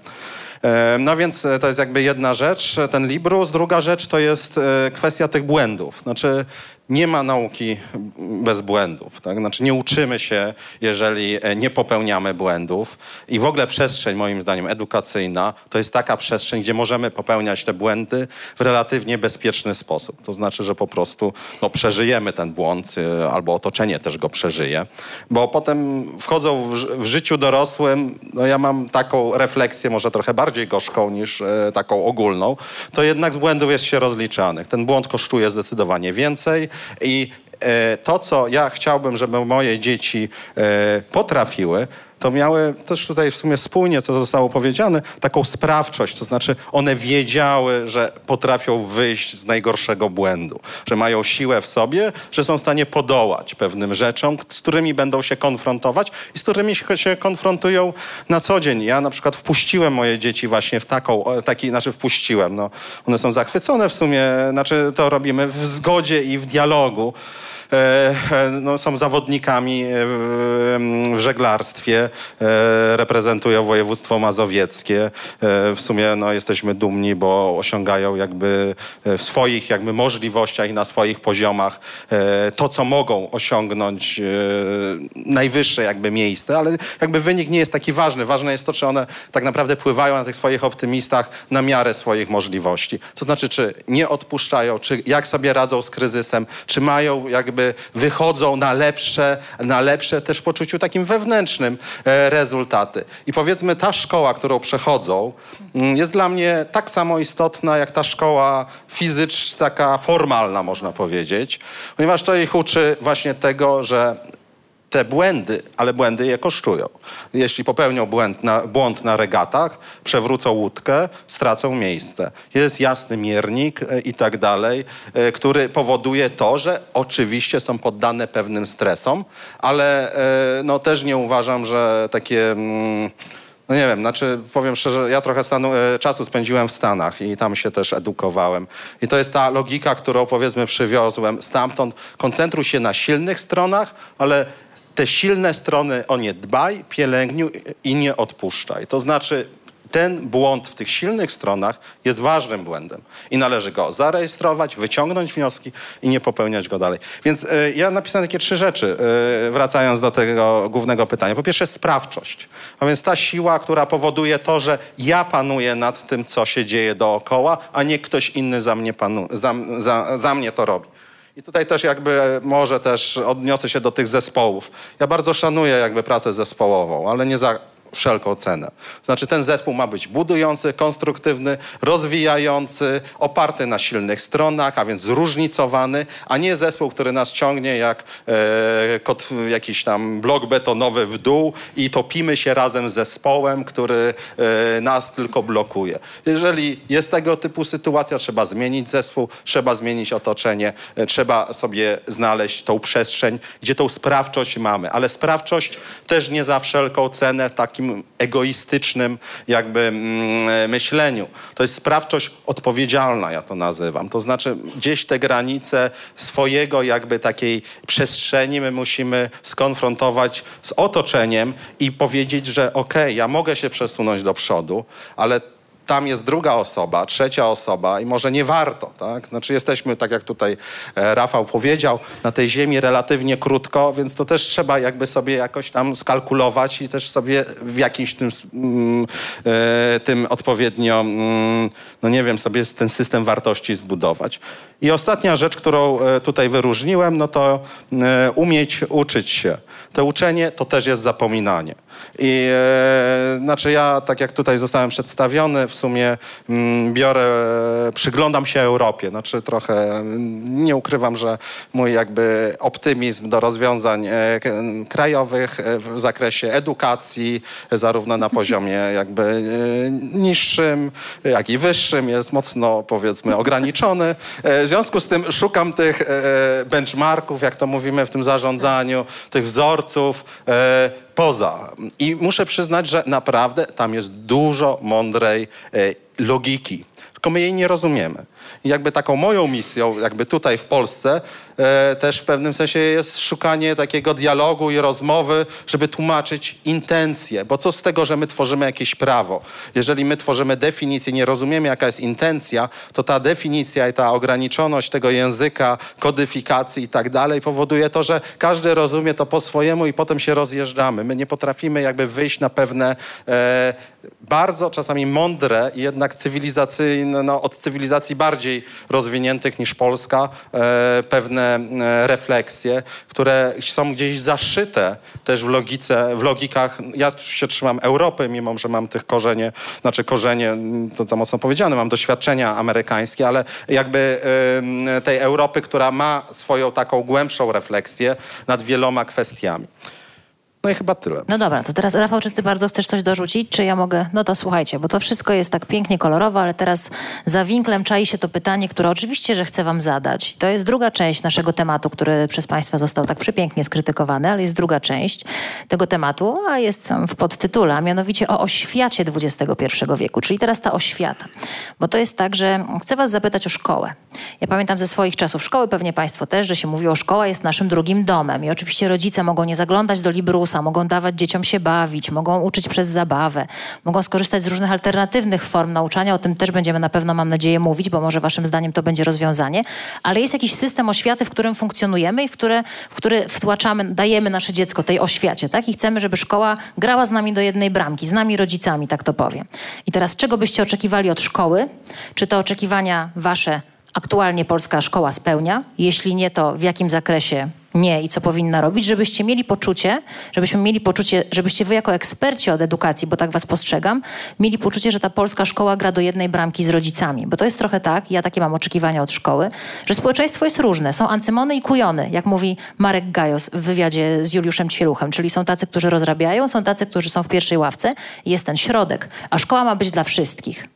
No więc to jest jakby jedna rzecz, ten Librus. Druga rzecz to jest kwestia tych błędów. Znaczy nie ma nauki bez błędów. Tak? Znaczy nie uczymy się, jeżeli e, nie popełniamy błędów. I w ogóle przestrzeń, moim zdaniem, edukacyjna to jest taka przestrzeń, gdzie możemy popełniać te błędy w relatywnie bezpieczny sposób. To znaczy, że po prostu no, przeżyjemy ten błąd, e, albo otoczenie też go przeżyje. Bo potem wchodzą w, w życiu dorosłym, no ja mam taką refleksję, może trochę bardziej gorzką niż e, taką ogólną, to jednak z błędów jest się rozliczanych. Ten błąd kosztuje zdecydowanie więcej, i e, to, co ja chciałbym, żeby moje dzieci e, potrafiły, to miały też tutaj w sumie spójnie, co zostało powiedziane, taką sprawczość, to znaczy one wiedziały, że potrafią wyjść z najgorszego błędu, że mają siłę w sobie, że są w stanie podołać pewnym rzeczom, z którymi będą się konfrontować i z którymi się konfrontują na co dzień. Ja na przykład wpuściłem moje dzieci właśnie w taką, taki, znaczy wpuściłem, no, one są zachwycone w sumie, znaczy to robimy w zgodzie i w dialogu. E, e, no, są zawodnikami e, w żeglarstwie, reprezentują województwo mazowieckie. W sumie no, jesteśmy dumni, bo osiągają jakby w swoich jakby możliwościach i na swoich poziomach to, co mogą osiągnąć najwyższe jakby miejsce, ale jakby wynik nie jest taki ważny. Ważne jest to, czy one tak naprawdę pływają na tych swoich optymistach na miarę swoich możliwości. To znaczy, czy nie odpuszczają, czy jak sobie radzą z kryzysem, czy mają jakby jakby wychodzą na lepsze, na lepsze też w poczuciu takim wewnętrznym e, rezultaty. I powiedzmy ta szkoła, którą przechodzą, mm, jest dla mnie tak samo istotna jak ta szkoła fizyczna, taka formalna można powiedzieć, ponieważ to ich uczy właśnie tego, że te błędy, ale błędy je kosztują. Jeśli popełnią błąd na, błąd na regatach, przewrócą łódkę, stracą miejsce. Jest jasny miernik e, i tak dalej, e, który powoduje to, że oczywiście są poddane pewnym stresom, ale e, no, też nie uważam, że takie... Mm, no nie wiem, znaczy powiem szczerze, ja trochę stanu, czasu spędziłem w Stanach i tam się też edukowałem. I to jest ta logika, którą powiedzmy przywiozłem stamtąd. Koncentruj się na silnych stronach, ale te silne strony o nie dbaj, pielęgniuj i nie odpuszczaj. To znaczy ten błąd w tych silnych stronach jest ważnym błędem i należy go zarejestrować, wyciągnąć wnioski i nie popełniać go dalej. Więc y, ja napisałem takie trzy rzeczy, y, wracając do tego głównego pytania. Po pierwsze sprawczość, a więc ta siła, która powoduje to, że ja panuję nad tym, co się dzieje dookoła, a nie ktoś inny za mnie, panu, za, za, za mnie to robi. I tutaj też jakby może też odniosę się do tych zespołów. Ja bardzo szanuję jakby pracę zespołową, ale nie za wszelką cenę. Znaczy ten zespół ma być budujący, konstruktywny, rozwijający, oparty na silnych stronach, a więc zróżnicowany, a nie zespół, który nas ciągnie jak e, kot, jakiś tam blok betonowy w dół i topimy się razem z zespołem, który e, nas tylko blokuje. Jeżeli jest tego typu sytuacja, trzeba zmienić zespół, trzeba zmienić otoczenie, e, trzeba sobie znaleźć tą przestrzeń, gdzie tą sprawczość mamy, ale sprawczość też nie za wszelką cenę, tak takim egoistycznym jakby mm, myśleniu. To jest sprawczość odpowiedzialna, ja to nazywam. To znaczy gdzieś te granice swojego jakby takiej przestrzeni my musimy skonfrontować z otoczeniem i powiedzieć, że okej, okay, ja mogę się przesunąć do przodu, ale tam jest druga osoba, trzecia osoba i może nie warto, tak? Znaczy jesteśmy, tak jak tutaj e, Rafał powiedział, na tej ziemi relatywnie krótko, więc to też trzeba jakby sobie jakoś tam skalkulować i też sobie w jakimś tym, mm, e, tym odpowiednio, mm, no nie wiem, sobie ten system wartości zbudować. I ostatnia rzecz, którą e, tutaj wyróżniłem, no to umieć uczyć się. To uczenie to też jest zapominanie. I znaczy ja, tak jak tutaj zostałem przedstawiony, w sumie mm, biorę, przyglądam się Europie. Znaczy trochę mm, nie ukrywam, że mój jakby optymizm do rozwiązań e, krajowych e, w zakresie edukacji, zarówno na poziomie jakby e, niższym, jak i wyższym jest mocno powiedzmy ograniczony. W związku z tym szukam tych benchmarków, jak to mówimy w tym zarządzaniu, tych wzorców poza. I muszę przyznać, że naprawdę tam jest dużo mądrej logiki, tylko my jej nie rozumiemy. I jakby taką moją misją, jakby tutaj w Polsce, e, też w pewnym sensie jest szukanie takiego dialogu i rozmowy, żeby tłumaczyć intencje. Bo co z tego, że my tworzymy jakieś prawo? Jeżeli my tworzymy definicję, nie rozumiemy, jaka jest intencja, to ta definicja i ta ograniczoność tego języka, kodyfikacji i tak dalej powoduje to, że każdy rozumie to po swojemu i potem się rozjeżdżamy. My nie potrafimy jakby wyjść na pewne e, bardzo czasami mądre i jednak cywilizacyjne, no, od cywilizacji bardziej rozwiniętych niż Polska, e, pewne e, refleksje, które są gdzieś zaszyte też w logice, w logikach. Ja się trzymam Europy, mimo że mam tych korzenie, znaczy korzenie, to za mocno powiedziane, mam doświadczenia amerykańskie, ale jakby tej Europy, która ma swoją taką głębszą refleksję nad wieloma kwestiami. No i chyba tyle. No dobra, to teraz Rafał, czy ty bardzo chcesz coś dorzucić, czy ja mogę? No to słuchajcie, bo to wszystko jest tak pięknie kolorowo, ale teraz za winklem czai się to pytanie, które oczywiście, że chcę wam zadać. To jest druga część naszego tematu, który przez państwa został tak przepięknie skrytykowany, ale jest druga część tego tematu, a jest w podtytule, a mianowicie o oświacie XXI wieku, czyli teraz ta oświata. Bo to jest tak, że chcę was zapytać o szkołę. Ja pamiętam ze swoich czasów szkoły, pewnie państwo też, że się mówiło, szkoła jest naszym drugim domem i oczywiście rodzice mogą nie zaglądać do Mogą dawać dzieciom się bawić, mogą uczyć przez zabawę, mogą skorzystać z różnych alternatywnych form nauczania. O tym też będziemy na pewno, mam nadzieję, mówić, bo może waszym zdaniem to będzie rozwiązanie. Ale jest jakiś system oświaty, w którym funkcjonujemy i w, które, w który wtłaczamy, dajemy nasze dziecko tej oświacie, tak? I chcemy, żeby szkoła grała z nami do jednej bramki, z nami rodzicami, tak to powiem. I teraz czego byście oczekiwali od szkoły? Czy te oczekiwania wasze aktualnie polska szkoła spełnia, jeśli nie, to w jakim zakresie nie i co powinna robić, żebyście mieli poczucie, żebyśmy mieli poczucie, żebyście wy jako eksperci od edukacji, bo tak was postrzegam, mieli poczucie, że ta polska szkoła gra do jednej bramki z rodzicami. Bo to jest trochę tak, ja takie mam oczekiwania od szkoły, że społeczeństwo jest różne. Są ancymony i kujony, jak mówi Marek Gajos w wywiadzie z Juliuszem Ćwieluchem, czyli są tacy, którzy rozrabiają, są tacy, którzy są w pierwszej ławce jest ten środek. A szkoła ma być dla wszystkich.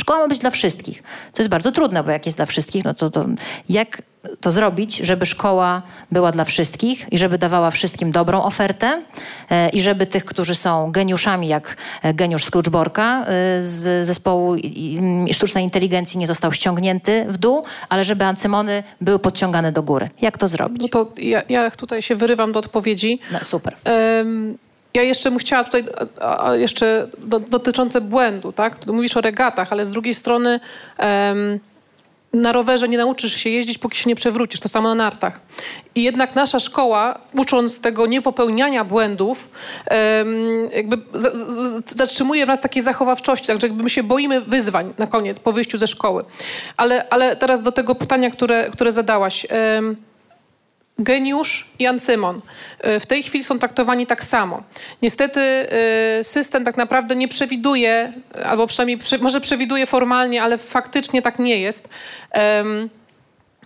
Szkoła ma być dla wszystkich, co jest bardzo trudne, bo jak jest dla wszystkich, no to, to jak to zrobić, żeby szkoła była dla wszystkich i żeby dawała wszystkim dobrą ofertę e, i żeby tych, którzy są geniuszami, jak e, geniusz Scrooge-Borka e, z zespołu sztucznej inteligencji nie został ściągnięty w dół, ale żeby ancymony były podciągane do góry. Jak to zrobić? No to ja, ja tutaj się wyrywam do odpowiedzi. No, super. Um, ja jeszcze bym chciała tutaj, a, a jeszcze do, dotyczące błędu, tak? Tu mówisz o regatach, ale z drugiej strony um, na rowerze nie nauczysz się jeździć, póki się nie przewrócisz. To samo na nartach. I jednak nasza szkoła, ucząc tego niepopełniania błędów, jakby zatrzymuje w nas takiej zachowawczości, także jakby my się boimy wyzwań na koniec, po wyjściu ze szkoły. Ale, ale teraz do tego pytania, które, które zadałaś. Geniusz i ancymon. Y, w tej chwili są traktowani tak samo. Niestety y, system tak naprawdę nie przewiduje, albo przynajmniej może przewiduje formalnie, ale faktycznie tak nie jest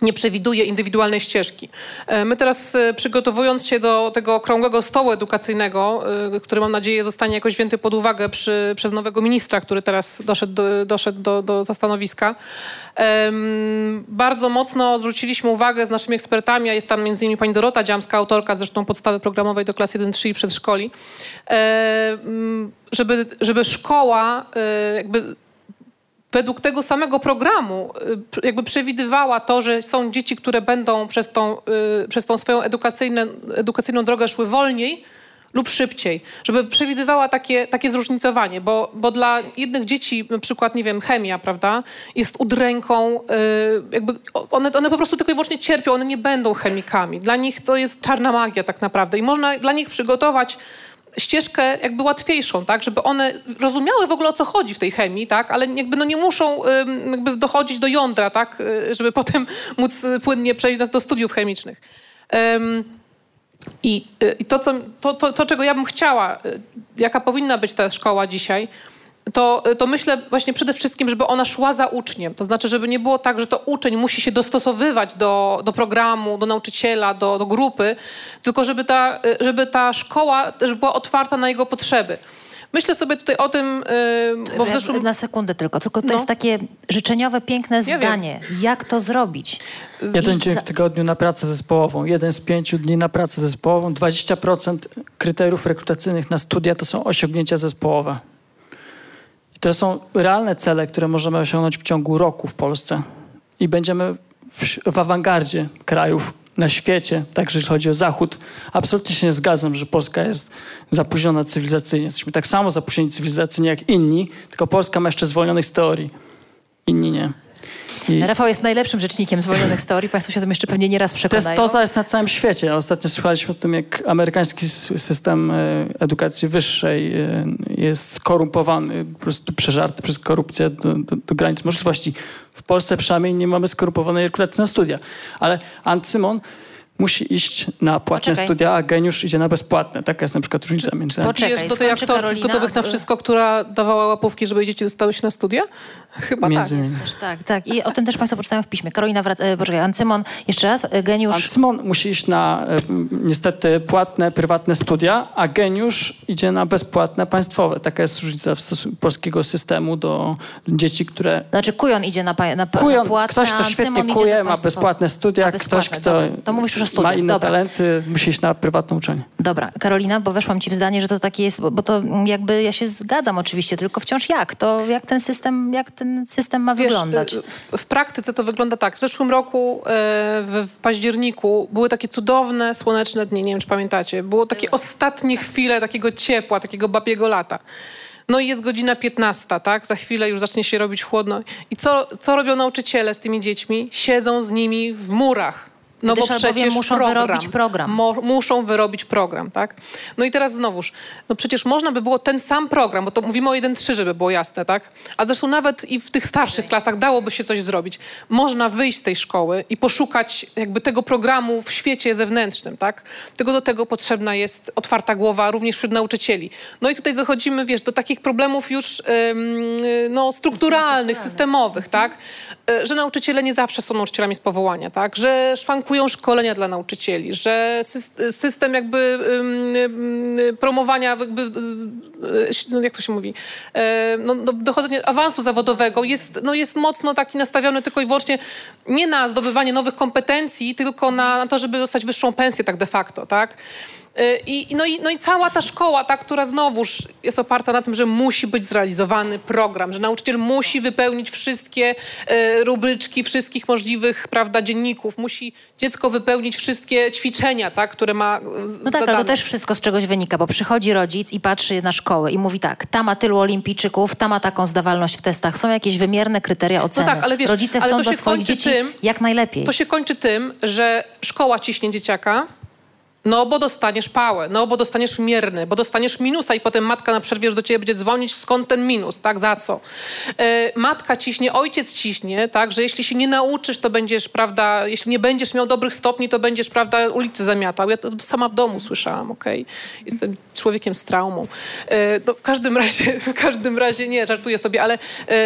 nie przewiduje indywidualnej ścieżki. E, my teraz e, przygotowując się do tego okrągłego stołu edukacyjnego, e, który mam nadzieję zostanie jakoś wzięty pod uwagę przy, przez nowego ministra, który teraz doszedł do, doszedł do, do zastanowiska, bardzo mocno zwróciliśmy uwagę z naszymi ekspertami, a jest tam między innymi pani Dorota Dziamska, autorka zresztą podstawy programowej do klas 1-3 i przedszkoli, żeby, żeby szkoła jakby według tego samego programu y, jakby przewidywała to, że są dzieci, które będą przez tą, y, przez tą swoją edukacyjną drogę szły wolniej lub szybciej, żeby przewidywała takie, takie zróżnicowanie, bo, bo dla jednych dzieci, na przykład, nie wiem, chemia, prawda, jest udręką, y, jakby one, one po prostu tylko i wyłącznie cierpią, one nie będą chemikami. Dla nich to jest czarna magia tak naprawdę i można dla nich przygotować ścieżkę jakby łatwiejszą, tak, żeby one rozumiały w ogóle o co chodzi w tej chemii, tak, ale jakby no nie muszą jakby dochodzić do jądra, tak, y, żeby potem móc płynnie przejść do studiów chemicznych. I, y, I to, co, to, to, to, czego ja bym chciała, y, jaka powinna być ta szkoła dzisiaj, to, to myślę właśnie przede wszystkim, żeby ona szła za uczniem. To znaczy, żeby nie było tak, że to uczeń musi się dostosowywać do, do programu, do nauczyciela, do, do grupy, tylko żeby ta, żeby ta szkoła też była otwarta na jego potrzeby. Myślę sobie tutaj o tym, yy, bo w zeszłym... Na sekundę tylko, tylko to no. jest takie życzeniowe, piękne ja zdanie. Wiem. Jak to zrobić? Jeden dzień w tygodniu na pracę zespołową, jeden z pięciu dni na pracę zespołową, 20% kryteriów rekrutacyjnych na studia to są osiągnięcia zespołowe. To są realne cele, które możemy osiągnąć w ciągu roku w Polsce. I będziemy w, w awangardzie krajów na świecie, także jeśli chodzi o Zachód. Absolutnie się nie zgadzam, że Polska jest zapóźniona cywilizacyjnie. Jesteśmy tak samo zapóźnieni cywilizacyjnie jak inni, tylko Polska ma jeszcze zwolnionych z teorii. Inni nie. I... Rafał jest najlepszym rzecznikiem zwolnionych z teorii. Państwo się o tym jeszcze pewnie nieraz przekonają. Testoza jest na całym świecie. Ostatnio słuchaliśmy o tym, jak amerykański system e, edukacji wyższej e, jest skorumpowany, po prostu przeżarty przez korupcję do, do, do granic możliwości. W Polsce przynajmniej nie mamy skorumpowanej rekrutacji na studia. Ale Antymon musi iść na płatne Poczekaj. studia, a geniusz idzie na bezpłatne. Taka jest na przykład różnica między nami. Poczekaj, do tej aktorki gotowych na wszystko, która dawała łapówki, żeby dzieci dostały się na studia? Chyba między tak. Jest tak, tak. I o tym też Państwo poczytają w piśmie. Karolina wraca, e, poczekaj, Ancymon, jeszcze raz, e, geniusz... Ancymon musi iść na e, niestety płatne, prywatne studia, a geniusz idzie na bezpłatne, państwowe. Taka jest różnica w stosunku polskiego systemu do dzieci, które... Znaczy kujon idzie na, na, kujon, na płatne, Ktoś, kto świetnie kuje, ma bezpłatne studia, ktoś, kto... To mówisz już o studiach. Ma inne Dobra. talenty, musi iść na prywatne uczenie. Dobra, Karolina, bo weszłam ci w zdanie, że to takie jest, bo, bo to jakby ja się zgadzam oczywiście, tylko wciąż jak? To jak ten system, jak ten system ma Wiesz, wyglądać? W, w, praktyce to wygląda tak. W zeszłym roku e, w, w, październiku były takie cudowne, słoneczne dni, nie wiem czy pamiętacie. Było takie ostatnie chwile takiego ciepła, takiego babiego lata. No i jest godzina 15, tak? Za chwilę już zacznie się robić chłodno. I co, co robią nauczyciele z tymi dziećmi? Siedzą z nimi w murach No bo przecież muszą program, wyrobić program. Mo, muszą wyrobić program, tak? No i teraz znowuż, no przecież można by było ten sam program, bo to mówimy o 1-3, żeby było jasne, tak? A zresztą nawet i w tych starszych klasach dałoby się coś zrobić. Można wyjść z tej szkoły i poszukać jakby tego programu w świecie zewnętrznym, tak? Tylko do tego potrzebna jest otwarta głowa również wśród nauczycieli. No i tutaj zachodzimy, wiesz, do takich problemów już ym, no, strukturalnych, systemowych, tak? Y, Że nauczyciele nie zawsze są nauczycielami z powołania, tak? Że szwankują szkolenia dla nauczycieli, że sys- system jakby promowania, jakby, y, y, no, jak to się mówi, e, no, no, dochodzenie awansu zawodowego jest, no, jest mocno taki nastawiony tylko i wyłącznie nie na zdobywanie nowych kompetencji, tylko na, na to, żeby dostać wyższą pensję tak de facto, tak? Y, I, no, i, no i cała ta szkoła, ta, która znowuż jest oparta na tym, że musi być zrealizowany program, że nauczyciel musi wypełnić wszystkie e, rubryczki wszystkich możliwych prawda, dzienników, musi dziecko wypełnić wszystkie ćwiczenia, tak, które ma z- No tak, ale to też wszystko z czegoś wynika, bo przychodzi rodzic i patrzy na szkołę i mówi tak, ta ma tylu olimpijczyków, ta ma taką zdawalność w testach, są jakieś wymierne kryteria oceny. tak, ale wiesz, Rodzice ale chcą to dla swoich dzieci tym- jak najlepiej. To się kończy tym, że szkoła ciśnie dzieciaka, no bo dostaniesz pałę, no bo dostaniesz mierny, bo dostaniesz minusa i potem matka na przerwie już do ciebie będzie dzwonić, skąd ten minus, tak, za co. E, matka ciśnie, ojciec ciśnie, tak, że jeśli się nie nauczysz, to będziesz, prawda, jeśli nie będziesz miał dobrych stopni, to będziesz, prawda, ulicy zamiatał. Ja to sama w domu słyszałam, okej. Jestem człowiekiem z traumą. E, no, w każdym razie, w każdym razie, nie, żartuję sobie, ale e,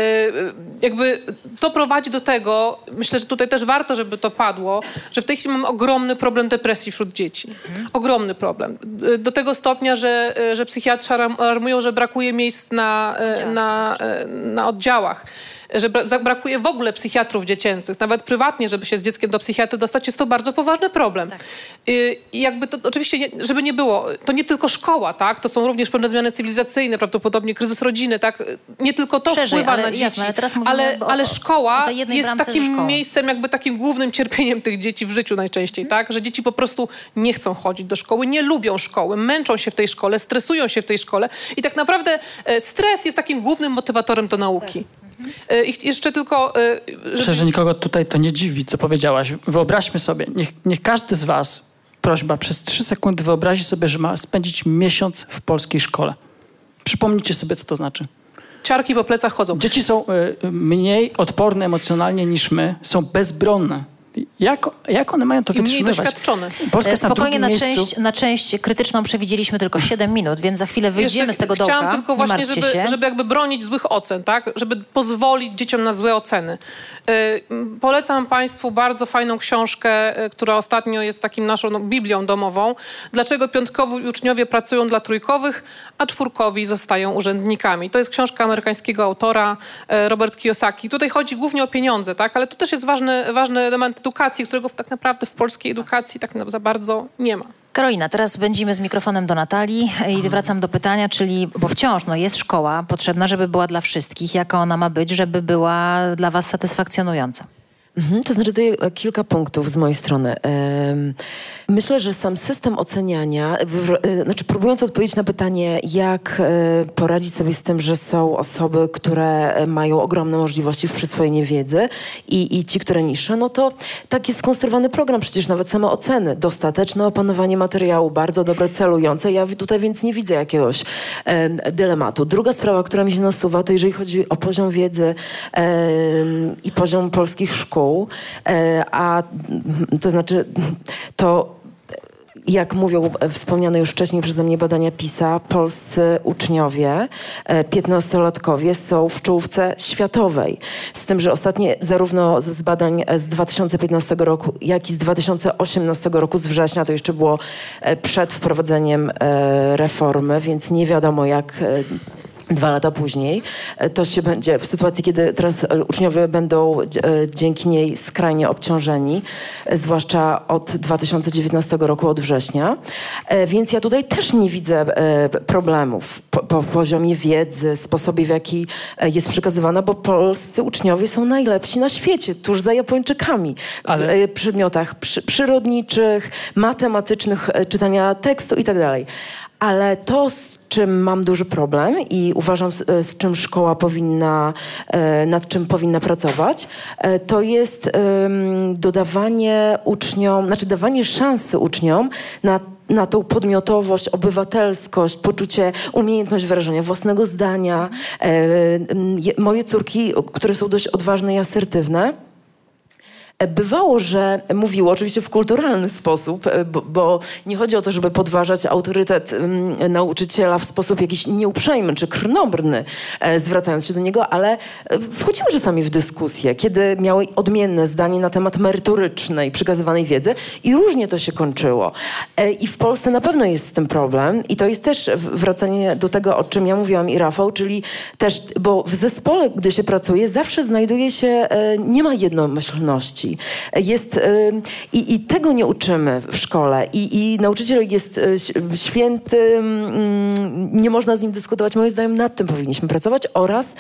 jakby to prowadzi do tego, myślę, że tutaj też warto, żeby to padło, że w tej chwili mamy ogromny problem depresji wśród dzieci. Ogromny problem. Do tego stopnia, że, że psychiatrzy alarm- alarmują, że brakuje miejsc na, e, na, e, na oddziałach. Że brakuje w ogóle psychiatrów dziecięcych. Nawet prywatnie, żeby się z dzieckiem do psychiatry dostać, jest to bardzo poważny problem. Y, I jakby to oczywiście, żeby nie było, to nie tylko szkoła, tak? To są również pewne zmiany cywilizacyjne, prawdopodobnie kryzys rodziny, tak? Nie tylko to Szerzej, wpływa ale na jasne, dzieci. ale teraz mówimy ale, o- ale szkoła o jest takim miejscem, jakby takim głównym cierpieniem tych dzieci w życiu najczęściej, tak? Że dzieci po prostu nie chcą chodzić do szkoły, nie lubią szkoły, męczą się w tej szkole, stresują się w tej szkole i tak naprawdę e, stres jest takim głównym motywatorem do nauki. E, I ch- jeszcze tylko... e, żeby- Myślę, że nikogo tutaj to nie dziwi, co powiedziałaś. Wyobraźmy sobie, niech, niech każdy z was, prośba, przez trzy sekundy wyobrazi sobie, że ma spędzić miesiąc w polskiej szkole. Przypomnijcie sobie, co to znaczy. Ciarki po plecach chodzą. Dzieci są y, mniej odporne emocjonalnie niż my, są bezbronne. Jak, jak one mają to I mniej wytrzymywać? doświadczone. Polska jest Spokojnie, na miejscu. część, na część krytyczną przewidzieliśmy tylko 7 minut, więc za chwilę wyjdziemy Jeszcze z tego Chciałam dołka. tylko nie właśnie, żeby, się. żeby jakby bronić złych ocen, tak? Żeby pozwolić dzieciom na złe oceny. Yy, m, polecam Państwu bardzo fajną książkę, yy, która ostatnio jest takim naszą no, biblią domową. Dlaczego piątkowi uczniowie pracują dla trójkowych, a czwórkowi zostają urzędnikami. To jest książka amerykańskiego autora yy, Robert Kiyosaki. Tutaj chodzi głównie o pieniądze, tak? Ale to też jest ważny, ważny element edukacji, którego tak naprawdę w polskiej edukacji tak za bardzo nie ma. Karolina, teraz będziemy z mikrofonem do Natalii i wracam do pytania, czyli, bo wciąż no, jest szkoła potrzebna, żeby była dla wszystkich. Jaka ona ma być, żeby była dla was satysfakcjonująca? Mhm, to znaczy tutaj e, kilka punktów z mojej strony. Myślę, że sam system oceniania, e, znaczy próbując odpowiedzieć na pytanie, jak e, poradzić sobie z tym, że są osoby, które mają ogromne możliwości w przyswojeniu wiedzy i, i ci, które niższe, no to tak jest skonstruowany program, przecież nawet same oceny, dostateczne opanowanie materiału, bardzo dobre, celujące. Ja tutaj więc nie widzę jakiegoś em, dylematu. Druga sprawa, która mi się nasuwa, to jeżeli chodzi o poziom wiedzy i poziom polskich szkół, e, a to znaczy to jak mówią e, wspomniane już wcześniej przeze mnie badania PISA, polscy uczniowie, e, 15-latkowie są w czołówce światowej. Z tym, że ostatnie zarówno z- badań e, z 2015 roku, jak i z 2018 roku, z września, to jeszcze było e, przed wprowadzeniem e, reformy, więc nie wiadomo jak e, Dwa lata później e, to się będzie, w sytuacji, kiedy teraz e, uczniowie będą e, dzięki niej skrajnie obciążeni, zwłaszcza od 2019 roku, od września. Więc ja tutaj też nie widzę problemów po, po poziomie wiedzy, sposobie w jaki jest przekazywana, bo polscy uczniowie są najlepsi na świecie, tuż za Japończykami. W Ale- e, przedmiotach przy, przyrodniczych, matematycznych, czytania tekstu i tak. Ale to, z czym mam duży problem i uważam, z, z czym szkoła powinna, e, nad czym powinna pracować, e, to jest dodawanie uczniom, znaczy dawanie szansy uczniom na na tą podmiotowość, obywatelskość, poczucie, umiejętność wyrażenia własnego zdania. E, moje córki, które są dość odważne i asertywne, Bywało, że mówiło oczywiście w kulturalny sposób, e, bo, bo nie chodzi o to, żeby podważać autorytet mm, nauczyciela w sposób jakiś nieuprzejmy czy krnąbrny, e, zwracając się do niego, ale e, wchodziły czasami w dyskusję, kiedy miały odmienne zdanie na temat merytorycznej przekazywanej wiedzy i różnie to się kończyło. I w Polsce na pewno jest z tym problem i to jest też wracanie do tego, o czym ja mówiłam i Rafał, czyli też, bo w zespole, gdy się pracuje, zawsze znajduje się, nie ma jednomyślności. Jest, e, i, I tego nie uczymy w szkole. I, i nauczyciel jest ś- święty, mm, nie można z nim dyskutować. Moim zdaniem nad tym powinniśmy pracować oraz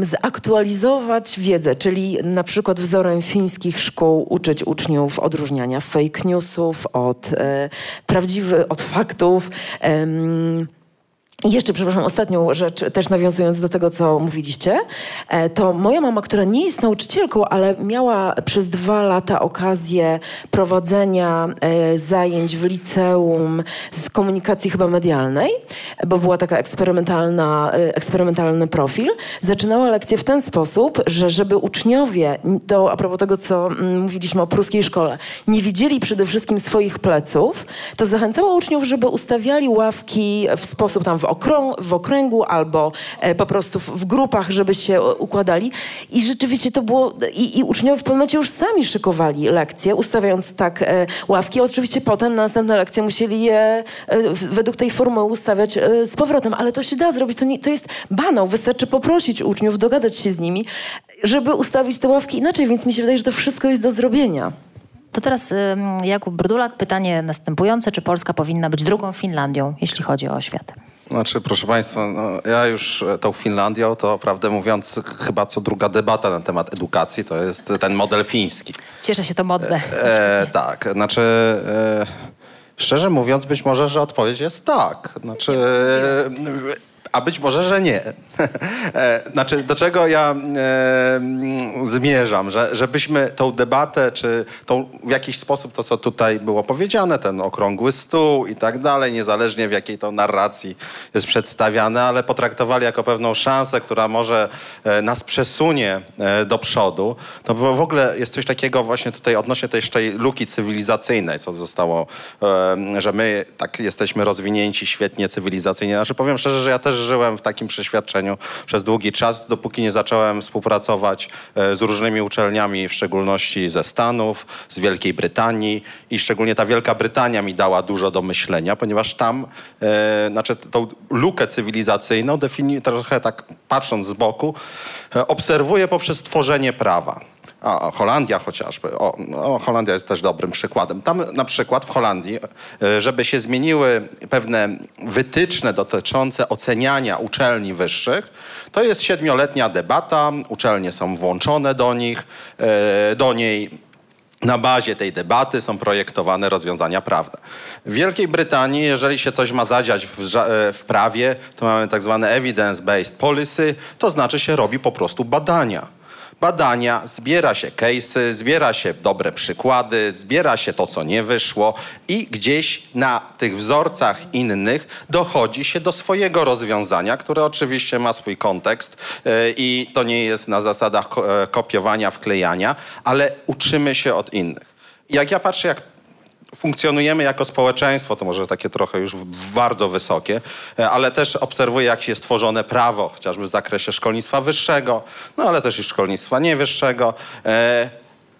zaktualizować wiedzę, czyli na przykład wzorem fińskich szkół uczyć uczniów odróżniania fake newsów od e, prawdziwych, od faktów. I jeszcze, przepraszam, ostatnią rzecz, też nawiązując do tego, co mówiliście, e, to moja mama, która nie jest nauczycielką, ale miała przez dwa lata okazję prowadzenia e, zajęć w liceum z komunikacji chyba medialnej, bo była taka eksperymentalna, e, eksperymentalny profil, zaczynała lekcję w ten sposób, że żeby uczniowie, to a propos tego, co mówiliśmy o pruskiej szkole, nie widzieli przede wszystkim swoich pleców, to zachęcała uczniów, żeby ustawiali ławki w sposób tam w, okrą, w okręgu albo e, po prostu w, w grupach, żeby się e, układali. I rzeczywiście to było, i, i uczniowie w pewnym momencie już sami szykowali lekcje, ustawiając tak e, ławki. Oczywiście potem na następne lekcje musieli je według tej formuły ustawiać z powrotem, ale to się da zrobić. To, nie, to jest banał. Wystarczy poprosić uczniów, dogadać się z nimi, żeby ustawić te ławki inaczej, więc mi się wydaje, że to wszystko jest do zrobienia. To teraz Jakub Brdulak, pytanie następujące. Czy Polska powinna być drugą Finlandią, jeśli chodzi o oświatę? Znaczy, proszę Państwa, no, ja już e, tą Finlandią, to prawdę mówiąc, chyba co druga debata na temat edukacji to jest ten model fiński. Cieszę się, to modne. E, tak, znaczy... E, szczerze mówiąc, być może, że odpowiedź jest tak. Znaczy... A być może, że nie. E, znaczy, do czego ja e, zmierzam? Że, żebyśmy tą debatę, czy tą, w jakiś sposób to, co tutaj było powiedziane, ten okrągły stół i tak dalej, niezależnie w jakiej to narracji jest przedstawiane, ale potraktowali jako pewną szansę, która może e, nas przesunie e, do przodu. No bo w ogóle jest coś takiego właśnie tutaj odnośnie tej jeszcze luki cywilizacyjnej, co zostało, że my tak jesteśmy rozwinięci świetnie cywilizacyjnie. Znaczy powiem szczerze, że ja też żyłem w takim przeświadczeniu przez długi czas, dopóki nie zacząłem współpracować e, z różnymi uczelniami, w szczególności ze Stanów, z Wielkiej Brytanii i szczególnie ta Wielka Brytania mi dała dużo do myślenia, ponieważ tam, e, znaczy tą lukę cywilizacyjną defini- trochę tak patrząc z boku, e, obserwuję poprzez tworzenie prawa. A, Holandia chociażby. O, no, Holandia jest też dobrym przykładem. Tam na przykład w Holandii, e, żeby się zmieniły pewne wytyczne dotyczące oceniania uczelni wyższych, to jest siedmioletnia debata, uczelnie są włączone do nich, e, do niej. Na bazie tej debaty są projektowane rozwiązania prawne. W Wielkiej Brytanii, jeżeli się coś ma zadziać w, e, w prawie, to mamy tak zwane evidence-based policy, to znaczy się robi po prostu badania badania, zbiera się case'y, zbiera się dobre przykłady, zbiera się to, co nie wyszło i gdzieś na tych wzorcach innych dochodzi się do swojego rozwiązania, które oczywiście ma swój kontekst e, i to nie jest na zasadach e, kopiowania, wklejania, ale uczymy się od innych. Jak ja patrzę, jak funkcjonujemy jako społeczeństwo, to może takie trochę już bardzo wysokie, e, ale też obserwuję, jak jest tworzone prawo, chociażby w zakresie szkolnictwa wyższego, no ale też i szkolnictwa niewyższego. E,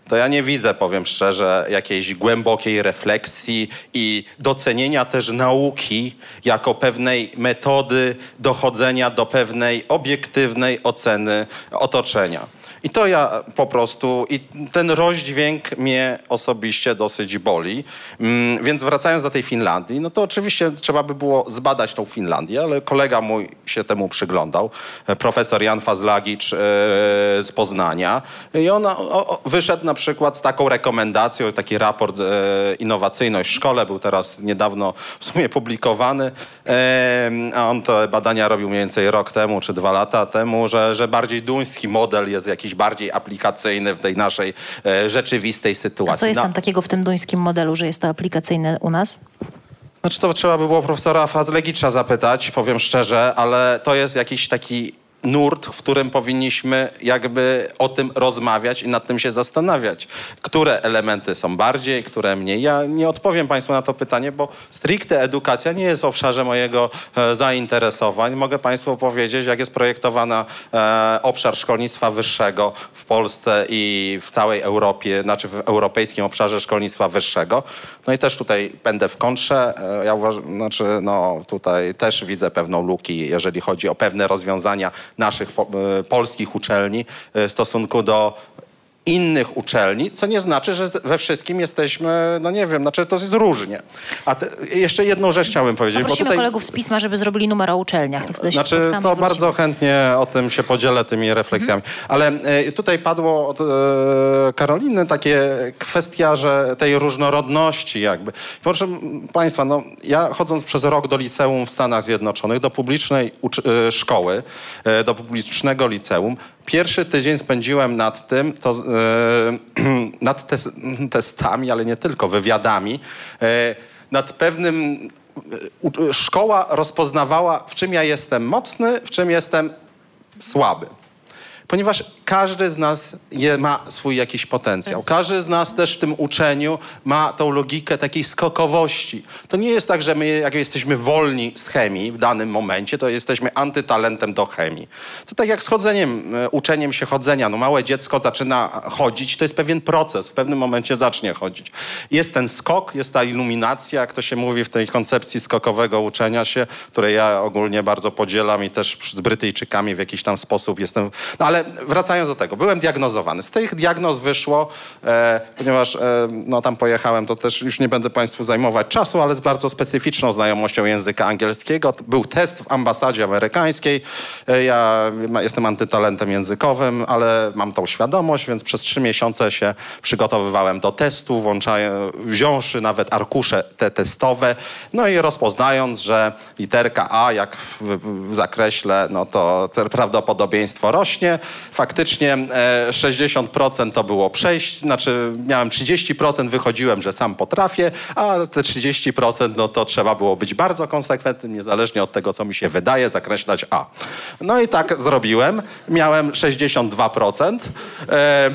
to ja nie widzę, powiem szczerze, jakiejś głębokiej refleksji i docenienia też nauki jako pewnej metody dochodzenia do pewnej obiektywnej oceny otoczenia. I to ja po prostu, i ten rozdźwięk mnie osobiście dosyć boli. Mm, Więc wracając do tej Finlandii, no to oczywiście trzeba by było zbadać tą Finlandię, ale kolega mój się temu przyglądał, e, profesor Jan Fazlagicz e, z Poznania. I on wyszedł na przykład z taką rekomendacją, taki raport e, Innowacyjność w szkole był teraz niedawno w sumie publikowany, a on te badania robił mniej więcej rok temu czy dwa lata temu, że, że bardziej duński model jest jakiś bardziej aplikacyjny w tej naszej e, rzeczywistej sytuacji. A co jest No- tam takiego w tym duńskim modelu, że jest to aplikacyjne u nas? Znaczy to trzeba by było profesora Frazlegicza zapytać, powiem szczerze, ale to jest jakiś taki nurt, w którym powinniśmy jakby o tym rozmawiać i nad tym się zastanawiać. Które elementy są bardziej, które mniej. Ja nie odpowiem Państwu na to pytanie, bo stricte edukacja nie jest w obszarze mojego e, zainteresowań. Mogę Państwu powiedzieć, jak jest projektowana e, obszar szkolnictwa wyższego w Polsce i w całej Europie, znaczy w europejskim obszarze szkolnictwa wyższego. No i też tutaj będę w kontrze. E, Ja uważam, znaczy no tutaj też widzę pewną luki, jeżeli chodzi o pewne rozwiązania naszych po, e, polskich uczelni e, w stosunku do innych uczelni, co nie znaczy, że we wszystkim jesteśmy, no nie wiem, znaczy to jest różnie. A te, jeszcze jedną rzecz chciałem powiedzieć, bo Poprosimy tutaj... kolegów z pisma, żeby zrobili numer o uczelniach. To wtedy Znaczy, spotkamy to bardzo chętnie o tym się podzielę, tymi refleksjami. Ale e, tutaj padło od e, Karoliny takie kwestia, że tej różnorodności jakby. Proszę Państwa, no, ja chodząc przez rok do liceum w Stanach Zjednoczonych, do publicznej e, szkoły, do publicznego liceum, Pierwszy tydzień spędziłem nad tym, to, nad tes, testami, ale nie tylko, wywiadami, e, nad pewnym u- szkoła rozpoznawała, w czym ja jestem mocny, w czym jestem słaby. Ponieważ każdy z nas je, ma swój jakiś potencjał. Każdy z nas też w tym uczeniu ma tą logikę takiej skokowości. To nie jest tak, że my jak jesteśmy wolni z chemii w danym momencie, to jesteśmy antytalentem do chemii. To tak jak z chodzeniem, e, uczeniem się chodzenia. No małe dziecko zaczyna chodzić, to jest pewien proces. W pewnym momencie zacznie chodzić. Jest ten skok, jest ta iluminacja, jak to się mówi w tej koncepcji skokowego uczenia się, której ja ogólnie bardzo podzielam i też z Brytyjczykami w jakiś tam sposób jestem... No ale wracając do tego, byłem diagnozowany. Z tych diagnoz wyszło, e, ponieważ e, no, tam pojechałem, to też już nie będę Państwu zajmować czasu, ale z bardzo specyficzną znajomością języka angielskiego. Był test w ambasadzie amerykańskiej. E, ja jestem antytalentem językowym, ale mam tą świadomość, więc przez trzy miesiące się przygotowywałem do testu, włączając, wziąwszy nawet arkusze te testowe, no i rozpoznając, że literka A, jak w, w, w zakreśle, no to prawdopodobieństwo rośnie. Faktycznie e, 60% to było przejść, znaczy miałem 30%, wychodziłem, że sam potrafię, a te 30% no to trzeba było być bardzo konsekwentnym, niezależnie od tego, co mi się wydaje, zakreślać A. No i tak zrobiłem. Miałem 62%. E,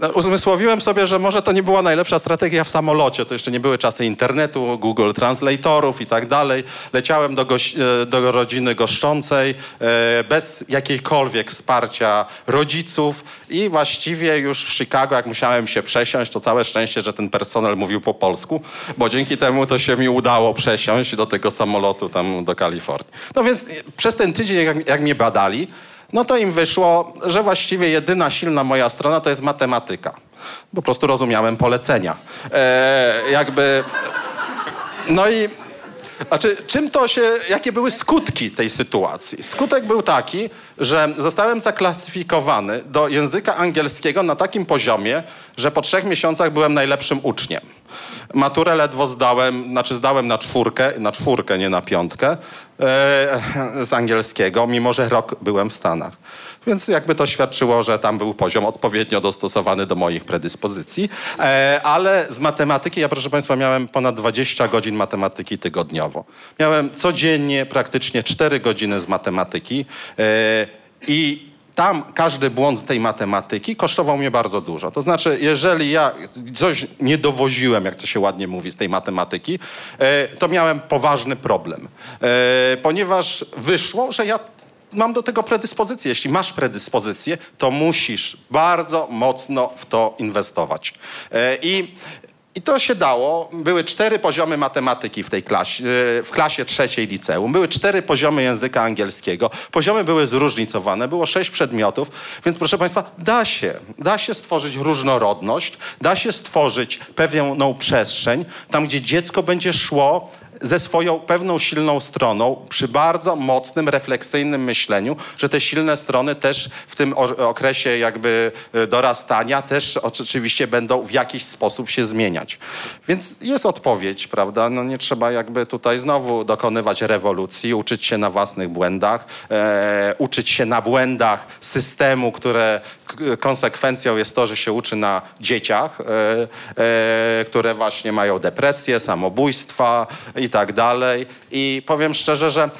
no, uzmysłowiłem sobie, że może to nie była najlepsza strategia w samolocie. To jeszcze nie były czasy internetu, Google Translatorów i tak dalej. Leciałem do, goś- e, do rodziny goszczącej e, bez jakiejkolwiek wsparcia rodziców i właściwie już w Chicago, jak musiałem się przesiąść, to całe szczęście, że ten personel mówił po polsku, bo dzięki temu to się mi udało przesiąść do tego samolotu tam do Kalifornii. No więc przez ten tydzień, jak, jak mnie badali, no to im wyszło, że właściwie jedyna silna moja strona to jest matematyka. Po prostu rozumiałem polecenia. E, jakby... No i... Znaczy, czym to się, jakie były skutki tej sytuacji? Skutek był taki, że zostałem zaklasyfikowany do języka angielskiego na takim poziomie, że po trzech miesiącach byłem najlepszym uczniem. Maturę ledwo zdałem, znaczy zdałem na czwórkę, na czwórkę, nie na piątkę e, z angielskiego, mimo że rok byłem w Stanach. Więc jakby to świadczyło, że tam był poziom odpowiednio dostosowany do moich predyspozycji. E, ale z matematyki, ja proszę Państwa, miałem ponad 20 godzin matematyki tygodniowo. Miałem codziennie praktycznie 4 godziny z matematyki e, i tam każdy błąd z tej matematyki kosztował mnie bardzo dużo. To znaczy, jeżeli ja coś nie dowoziłem, jak to się ładnie mówi, z tej matematyki, e, to miałem poważny problem. E, ponieważ wyszło, że ja mam do tego predyspozycję. Jeśli masz predyspozycję, to musisz bardzo mocno w to inwestować. E, I i to się dało. Były cztery poziomy matematyki w tej klasie, w klasie trzeciej liceum. Były cztery poziomy języka angielskiego. Poziomy były zróżnicowane, było sześć przedmiotów, więc proszę Państwa, da się, da się stworzyć różnorodność, da się stworzyć pewną przestrzeń, tam gdzie dziecko będzie szło ze swoją pewną silną stroną, przy bardzo mocnym, refleksyjnym myśleniu, że te silne strony też w tym okresie jakby e, dorastania też oczywiście będą w jakiś sposób się zmieniać. Więc jest odpowiedź, prawda? No nie trzeba jakby tutaj znowu dokonywać rewolucji, uczyć się na własnych błędach, e, uczyć się na błędach systemu, które konsekwencją jest to, że się uczy na dzieciach, e, e, które właśnie mają depresję, samobójstwa i tak dalej. I powiem szczerze, że e,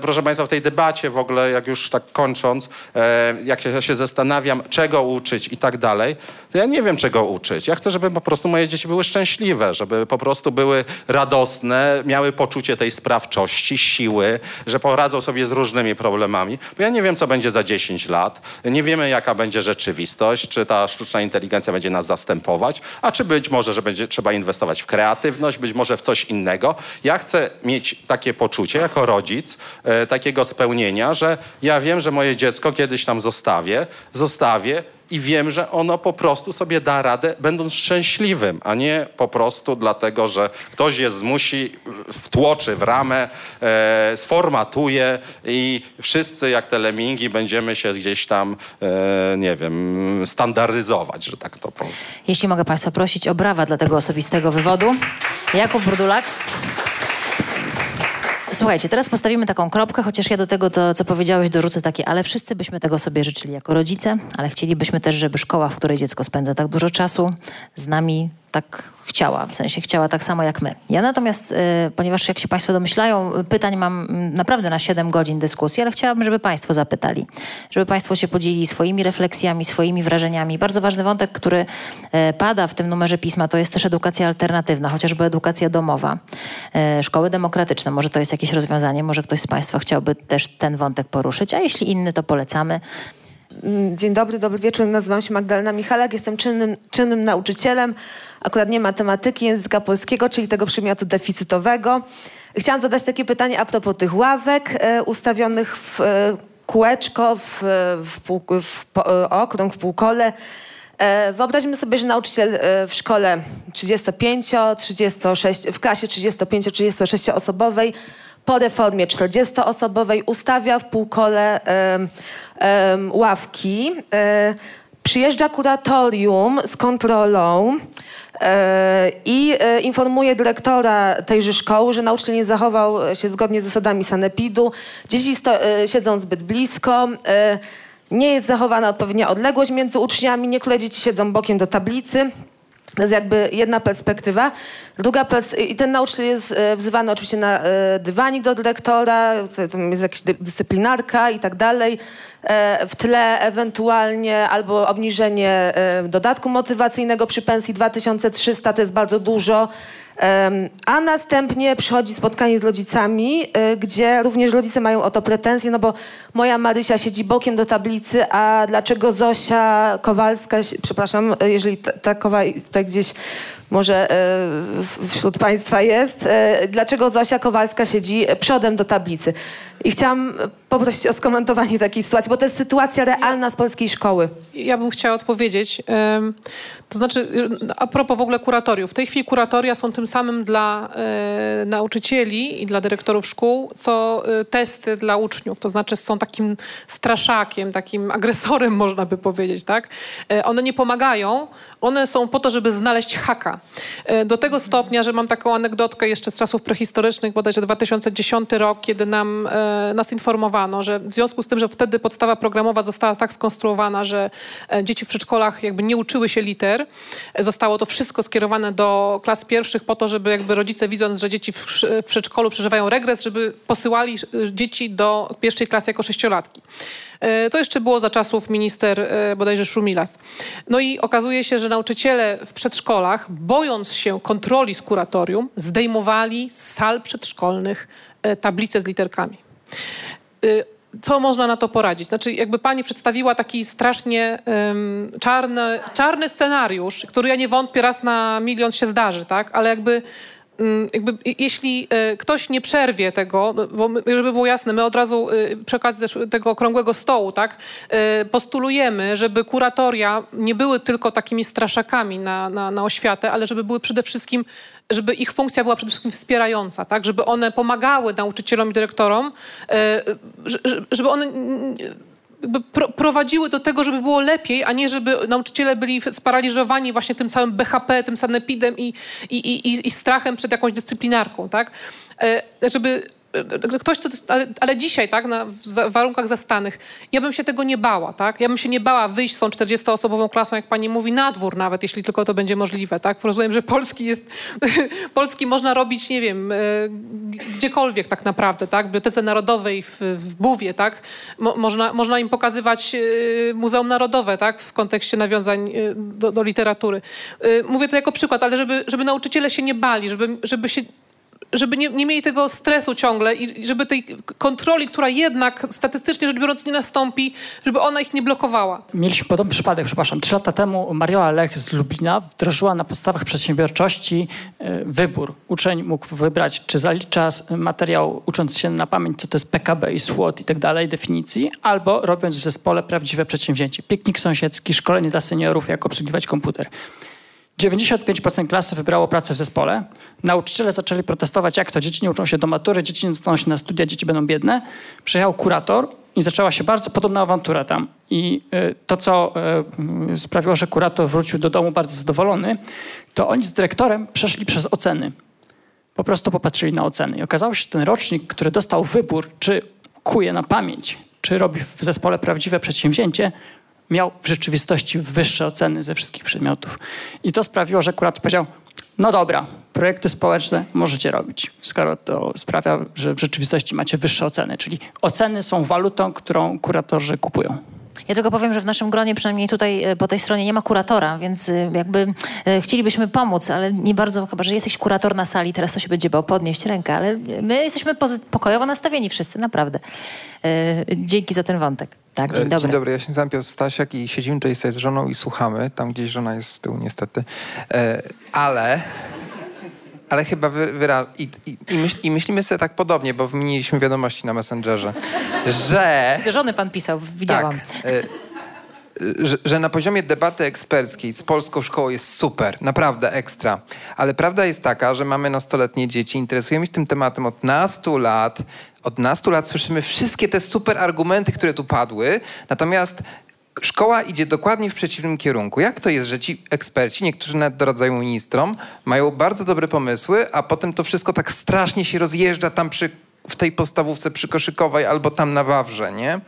proszę Państwa, w tej debacie w ogóle, jak już tak kończąc, jak się, się zastanawiam, czego uczyć i tak dalej, to ja nie wiem, czego uczyć. Ja chcę, żeby po prostu moje dzieci były szczęśliwe, żeby po prostu były radosne, miały poczucie tej sprawczości, siły, że poradzą sobie z różnymi problemami. Bo ja nie wiem, co będzie za 10 lat. Nie wiemy, jaka będzie rzeczywistość, czy ta sztuczna inteligencja będzie nas zastępować, a czy być może, że będzie trzeba inwestować w kreatywność, być może w coś innego. Ja chcę mieć takie poczucie jako rodzic, e, takiego spełnienia, że ja wiem, że moje dziecko kiedyś tam zostawię, zostawię i wiem, że ono po prostu sobie da radę, będąc szczęśliwym, a nie po prostu dlatego, że ktoś je zmusi, wtłoczy w ramę, e, sformatuje i wszyscy jak te lemingi będziemy się gdzieś tam, e, nie wiem, standaryzować, że tak to powiem. Jeśli mogę Państwa prosić o brawa dla tego osobistego wywodu. Jakub Burdulak. Słuchajcie, teraz postawimy taką kropkę, chociaż ja do tego, to, co powiedziałeś, dorzucę takie, ale wszyscy byśmy tego sobie życzyli jako rodzice, ale chcielibyśmy też, żeby szkoła, w której dziecko spędza tak dużo czasu, z nami tak chciała, w sensie chciała tak samo jak my. Ja natomiast, y, ponieważ jak się Państwo domyślają, pytań mam mm, naprawdę na 7 godzin dyskusji, ale chciałabym, żeby Państwo zapytali, żeby Państwo się podzielili swoimi refleksjami, swoimi wrażeniami. Bardzo ważny wątek, który y, pada w tym numerze pisma, to jest też edukacja alternatywna, chociażby edukacja domowa, y, szkoły demokratyczne. Może to jest jakieś rozwiązanie, może ktoś z Państwa chciałby też ten wątek poruszyć, a jeśli inny, to polecamy. Mm, dzień dobry, dobry wieczór. Nazywam się Magdalena Michalak, jestem czynnym, czynnym nauczycielem, akurat nie matematyki, języka polskiego, czyli tego przedmiotu deficytowego. Chciałam zadać takie pytanie a propos tych ławek e, ustawionych w e, kółeczko, w, w, pół, w po, e, okrąg, w półkole. E, wyobraźmy sobie, że nauczyciel e, w szkole 35, 36, w klasie 35-36 osobowej po reformie 40-osobowej ustawia w półkole ławki. E, przyjeżdża kuratorium z kontrolą e, i e, informuje dyrektora tejże szkoły, że nauczyciel nie zachował się zgodnie z zasadami sanepidu. Dzieci siedzą zbyt blisko. Nie jest zachowana odpowiednia odległość między uczniami. Niektóre dzieci siedzą bokiem do tablicy. To jest jakby jedna perspektywa. Druga pers I ten nauczyciel jest e, wzywany oczywiście na e, dywanik do dyrektora, jest jakaś dy dyscyplinarka i tak dalej. E, w tle ewentualnie albo obniżenie dodatku motywacyjnego przy pensji 2300, to jest bardzo dużo. A następnie przychodzi spotkanie z rodzicami, e, gdzie również rodzice mają o to pretensje, no bo moja Marysia siedzi bokiem do tablicy, a dlaczego Zosia Kowalska, przepraszam, jeżeli ta tak gdzieś może wśród Państwa jest, dlaczego Zosia Kowalska siedzi przodem do tablicy. I chciałam poprosić o skomentowanie takiej sytuacji, bo to jest sytuacja realna z polskiej szkoły. Ja bym chciała odpowiedzieć. To znaczy, a propos w ogóle kuratoriów. W tej chwili kuratoria są tym samym dla e, nauczycieli i dla dyrektorów szkół, co e, testy dla uczniów. To znaczy są takim straszakiem, takim agresorem, można by powiedzieć. Tak? E, one nie pomagają, one są po to, żeby znaleźć haka. E, do tego stopnia, że mam taką anegdotkę jeszcze z czasów prehistorycznych, bodajże 2010 rok, kiedy nam, e, nas informowano, że w związku z tym, że wtedy podstawa programowa została tak skonstruowana, że e, dzieci w przedszkolach jakby nie uczyły się liter, zostało to wszystko skierowane do klas pierwszych po to, żeby jakby rodzice widząc, że dzieci w przedszkolu przeżywają regres, żeby posyłali dzieci do pierwszej klasy jako sześciolatki. E, to jeszcze było za czasów minister e, bodajże Szumilas. No i okazuje się, że nauczyciele w przedszkolach, bojąc się kontroli z kuratorium, zdejmowali z sal przedszkolnych e, tablice z literkami co można na to poradzić? Znaczy, jakby pani przedstawiła taki strasznie um, czarny, czarny scenariusz, który ja nie wątpię raz na milion się zdarzy, tak? Ale jakby jakby, jeśli e, ktoś nie przerwie tego, no, bo żeby było jasne, my od razu e, przy okazji tego okrągłego stołu, tak, e, postulujemy, żeby kuratoria nie były tylko takimi straszakami na, na, na oświatę, ale żeby były przede wszystkim, żeby ich funkcja była przede wszystkim wspierająca, tak, żeby one pomagały nauczycielom i dyrektorom, żeby one pro, prowadziły do tego, żeby było lepiej, a nie żeby nauczyciele byli sparaliżowani właśnie tym całym BHP, tym sanepidem i, i, i, i strachem przed jakąś dyscyplinarką, tak? E, żeby ktoś to, ale, ale dzisiaj, tak, na, w warunkach zastanych, ja bym się tego nie bała, tak? Ja bym się nie bała wyjść z tą 40-osobową klasą, jak pani mówi, na dwór nawet, jeśli tylko to będzie możliwe, tak? Rozumiem, że Polski jest, Polski można robić, nie wiem, e, gdziekolwiek tak naprawdę, tak? W Bibliotece Narodowej, w, w Buwie, tak? Mo, można, można im pokazywać e, Muzeum Narodowe, tak? W kontekście nawiązań e, do, do literatury. Mówię to jako przykład, ale żeby, żeby nauczyciele się nie bali, żeby, żeby się żeby nie, nie, mieli tego stresu ciągle i żeby tej kontroli, która jednak statystycznie rzecz biorąc nie nastąpi, żeby ona ich nie blokowała. Mieliśmy podobny przypadek, przepraszam. Trzy lata temu Mariola Lech z Lublina wdrożyła na podstawach przedsiębiorczości e, wybór. Uczeń mógł wybrać, czy zalicza materiał ucząc się na pamięć, co to jest PKB i SWOT i tak dalej, definicji, albo robiąc w zespole prawdziwe przedsięwzięcie. Piknik sąsiedzki, szkolenie dla seniorów, jak obsługiwać komputer. 95% klasy wybrało pracę w zespole. Nauczyciele zaczęli protestować, jak to dzieci nie uczą się do matury, dzieci nie dostaną się na studia, dzieci będą biedne. Przyjechał kurator i zaczęła się bardzo podobna awantura tam. I y, to, co y, sprawiło, że kurator wrócił do domu bardzo zadowolony, to oni z dyrektorem przeszli przez oceny. Po prostu popatrzyli na oceny. I okazało się, że ten rocznik, który dostał wybór, czy kuje na pamięć, czy robi w zespole prawdziwe przedsięwzięcie, miał w rzeczywistości wyższe oceny ze wszystkich przedmiotów. I to sprawiło, że kurator powiedział, no dobra, projekty społeczne możecie robić, skoro to sprawia, że w rzeczywistości macie wyższe oceny. Czyli oceny są walutą, którą kuratorzy kupują. Ja tylko powiem, że w naszym gronie, przynajmniej tutaj e, po tej stronie, nie ma kuratora, więc e, jakby e, chcielibyśmy pomóc, ale nie bardzo, chyba że jesteś kurator na sali, teraz to się będzie bał podnieść rękę, ale my jesteśmy pokojowo nastawieni wszyscy, naprawdę. Dzięki za ten wątek. Tak, dzień dobry. Dzień dobry, ja się nazywam Piotr Stasiak i siedzimy tutaj sobie z żoną i słuchamy. Tam gdzieś żona jest z tyłu niestety. Ale ale chyba wy, wyra... I, i, i, myśl, I, myślimy sobie tak podobnie, bo wymieniliśmy wiadomości na Messengerze, że... Do żony pan pisał, widziałam. Tak, y że, że, na poziomie debaty eksperckiej z polską szkołą jest super, naprawdę ekstra. Ale prawda jest taka, że mamy nastoletnie dzieci, interesujemy się tym tematem od nastu lat. Od nastu lat słyszymy wszystkie te super argumenty, które tu padły, natomiast szkoła idzie dokładnie w przeciwnym kierunku. Jak to jest, że ci eksperci, niektórzy nawet doradzają ministrom, mają bardzo dobre pomysły, a potem to wszystko tak strasznie się rozjeżdża tam przy, w tej podstawówce przykoszykowej albo tam na Wawrze, nie?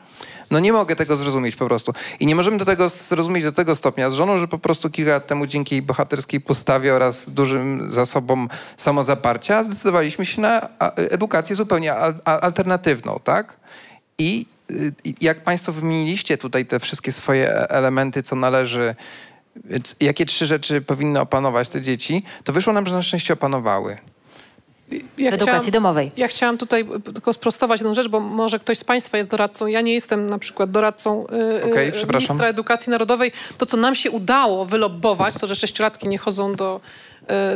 No nie mogę tego zrozumieć po prostu. I nie możemy do tego zrozumieć do tego stopnia z żoną, że po prostu kilka lat temu dzięki jej bohaterskiej postawie oraz dużym zasobom samozaparcia zdecydowaliśmy się na edukację zupełnie alternatywną, tak? I jak Państwo wymieniliście tutaj te wszystkie swoje e, elementy, co należy, jakie trzy rzeczy powinny opanować te dzieci, to wyszło nam, że na szczęście opanowały. Ja w edukacji chciałam, domowej. Ja chciałam tutaj tylko sprostować jedną rzecz, bo może ktoś z Państwa jest doradcą. Ja nie jestem na przykład doradcą yy, okay, ministra edukacji narodowej. To, co nam się udało wylobbować, to, że sześciolatki nie chodzą do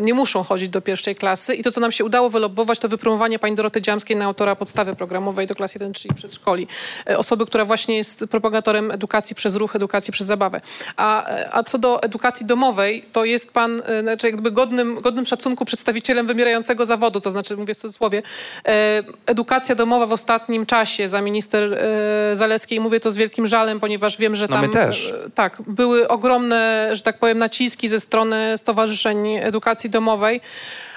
nie muszą chodzić do pierwszej klasy. I to, co nam się udało wylobować, to wypromowanie pani Doroty Dziamskiej na autora podstawy programowej do klas 1-3 przedszkoli. E, osoby, która właśnie jest propagatorem edukacji przez ruch, edukacji przez zabawę. A, a co do edukacji domowej, to jest pan znaczy jakby godnym, godnym szacunku przedstawicielem wymierającego zawodu, to znaczy, mówię w cudzysłowie, edukacja domowa w ostatnim czasie za minister Zaleskiej, mówię to z wielkim żalem, ponieważ wiem, że tam... No my też. Tak, były ogromne, że tak powiem, naciski ze strony stowarzyszeń edukacji edukacji domowej,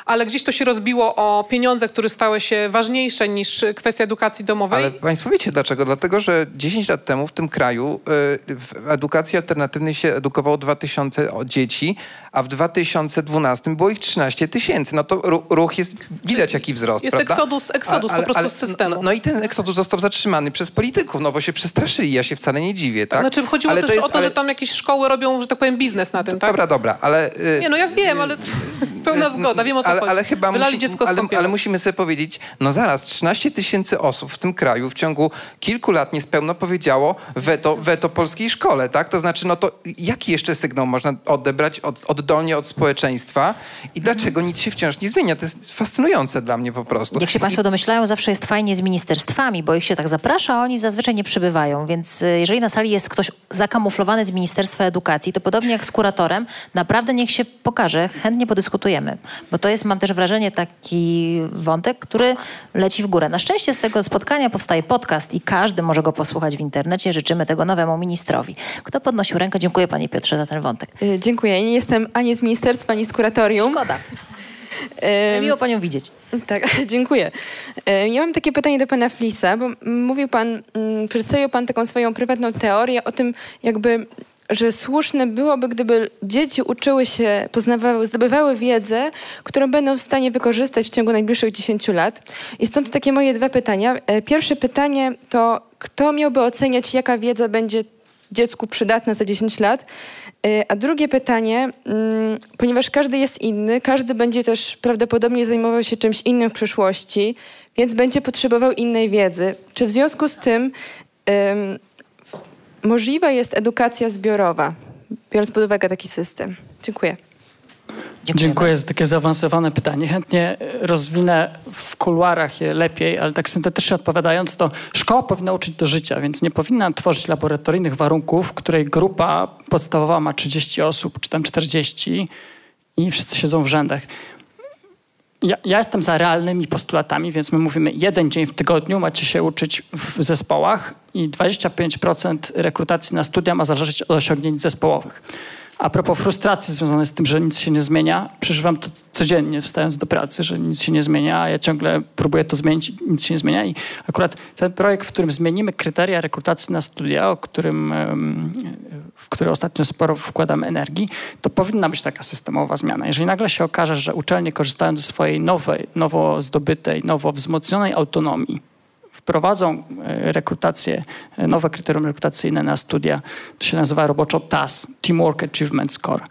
ale gdzieś to się rozbiło o pieniądze, które stały się ważniejsze niż kwestia edukacji domowej. Ale państwo wiecie dlaczego? Dlatego, że 10 lat temu w tym kraju y, w edukacji alternatywnej się edukowało 2000 dzieci, a w 2012 było ich 13 tysięcy. No to ruch jest, widać jaki wzrost, Jest prawda? eksodus, eksodus ale, po prostu ale, z systemu. No, no, i ten eksodus został zatrzymany przez polityków, no bo się przestraszyli. Ja się wcale nie dziwię, tak? Znaczy chodziło ale też to jest, o to, ale... że tam jakieś szkoły robią, że tak powiem, biznes na tym, tak? Dobra, dobra, ale... Y, nie, no ja wiem, ale... Pełna zgoda, wiem o co ale, ale chyba Wylali musi, dziecko z ale, ale musimy sobie powiedzieć, no zaraz, 13 tysięcy osób w tym kraju w ciągu kilku lat niespełna powiedziało weto, weto polskiej szkole, tak? To znaczy, no to jaki jeszcze sygnał można odebrać od, oddolnie od społeczeństwa i dlaczego nic się wciąż nie zmienia? To jest fascynujące dla mnie po prostu. Jak się Państwo domyślają, zawsze jest fajnie z ministerstwami, bo ich się tak zaprasza, a oni zazwyczaj nie przybywają. Więc y, jeżeli na sali jest ktoś zakamuflowany z Ministerstwa Edukacji, to podobnie jak z kuratorem, naprawdę niech się pokaże, chętnie podyskutujemy. Bo to jest, mam też wrażenie, taki wątek, który leci w górę. Na szczęście z tego spotkania powstaje podcast i każdy może go posłuchać w internecie. Życzymy tego nowemu ministrowi. Kto podnosił rękę? Dziękuję Panie Piotrze za ten wątek. Y, Dziękuję. Nie jestem ani z ministerstwa, ani z kuratorium. Szkoda. Miło Panią widzieć. Tak, dziękuję. Ja mam takie pytanie do pana Flisa, bo mówił pan, przedstawił pan taką swoją prywatną teorię o tym, jakby, że słuszne byłoby, gdyby dzieci uczyły się, poznawały, zdobywały wiedzę, którą będą w stanie wykorzystać w ciągu najbliższych 10 lat. I stąd takie moje dwa pytania. E, Pierwsze pytanie to, kto miałby oceniać, jaka wiedza będzie dziecku przydatna za 10 lat? E, A drugie pytanie, mm, ponieważ każdy jest inny, każdy będzie też prawdopodobnie zajmował się czymś innym w przyszłości, więc będzie potrzebował innej wiedzy. Czy w związku z tym możliwa jest edukacja zbiorowa, biorąc pod uwagę taki system? Dziękuję. Dziękuję za takie zaawansowane pytanie. Chętnie e, rozwinę w kuluarach je lepiej, ale tak syntetycznie odpowiadając, to szkoła powinna uczyć do życia, więc nie powinna tworzyć laboratoryjnych warunków, w której grupa podstawowa ma 30 osób, czy tam 40 i wszyscy siedzą w rzędach. Ja, ja jestem za realnymi postulatami, więc my mówimy jeden dzień w tygodniu macie się uczyć w zespołach i 25% rekrutacji na studia ma zależeć od osiągnięć zespołowych. A propos frustracji związanej z tym, że nic się nie zmienia, przeżywam to codziennie wstając do pracy, że nic się nie zmienia, a ja ciągle próbuję to zmienić nic się nie zmienia. I akurat ten projekt, w którym zmienimy kryteria rekrutacji na studia, o którym, w który ostatnio sporo wkładamy energii, to powinna być taka systemowa zmiana. Jeżeli nagle się okaże, że uczelnie korzystają ze swojej nowej, nowo zdobytej, nowo wzmocnionej autonomii, wprowadzą e, rekrutację, e, nowe kryterium rekrutacyjne na studia, to się nazywa roboczo TAS, Teamwork Achievement Score,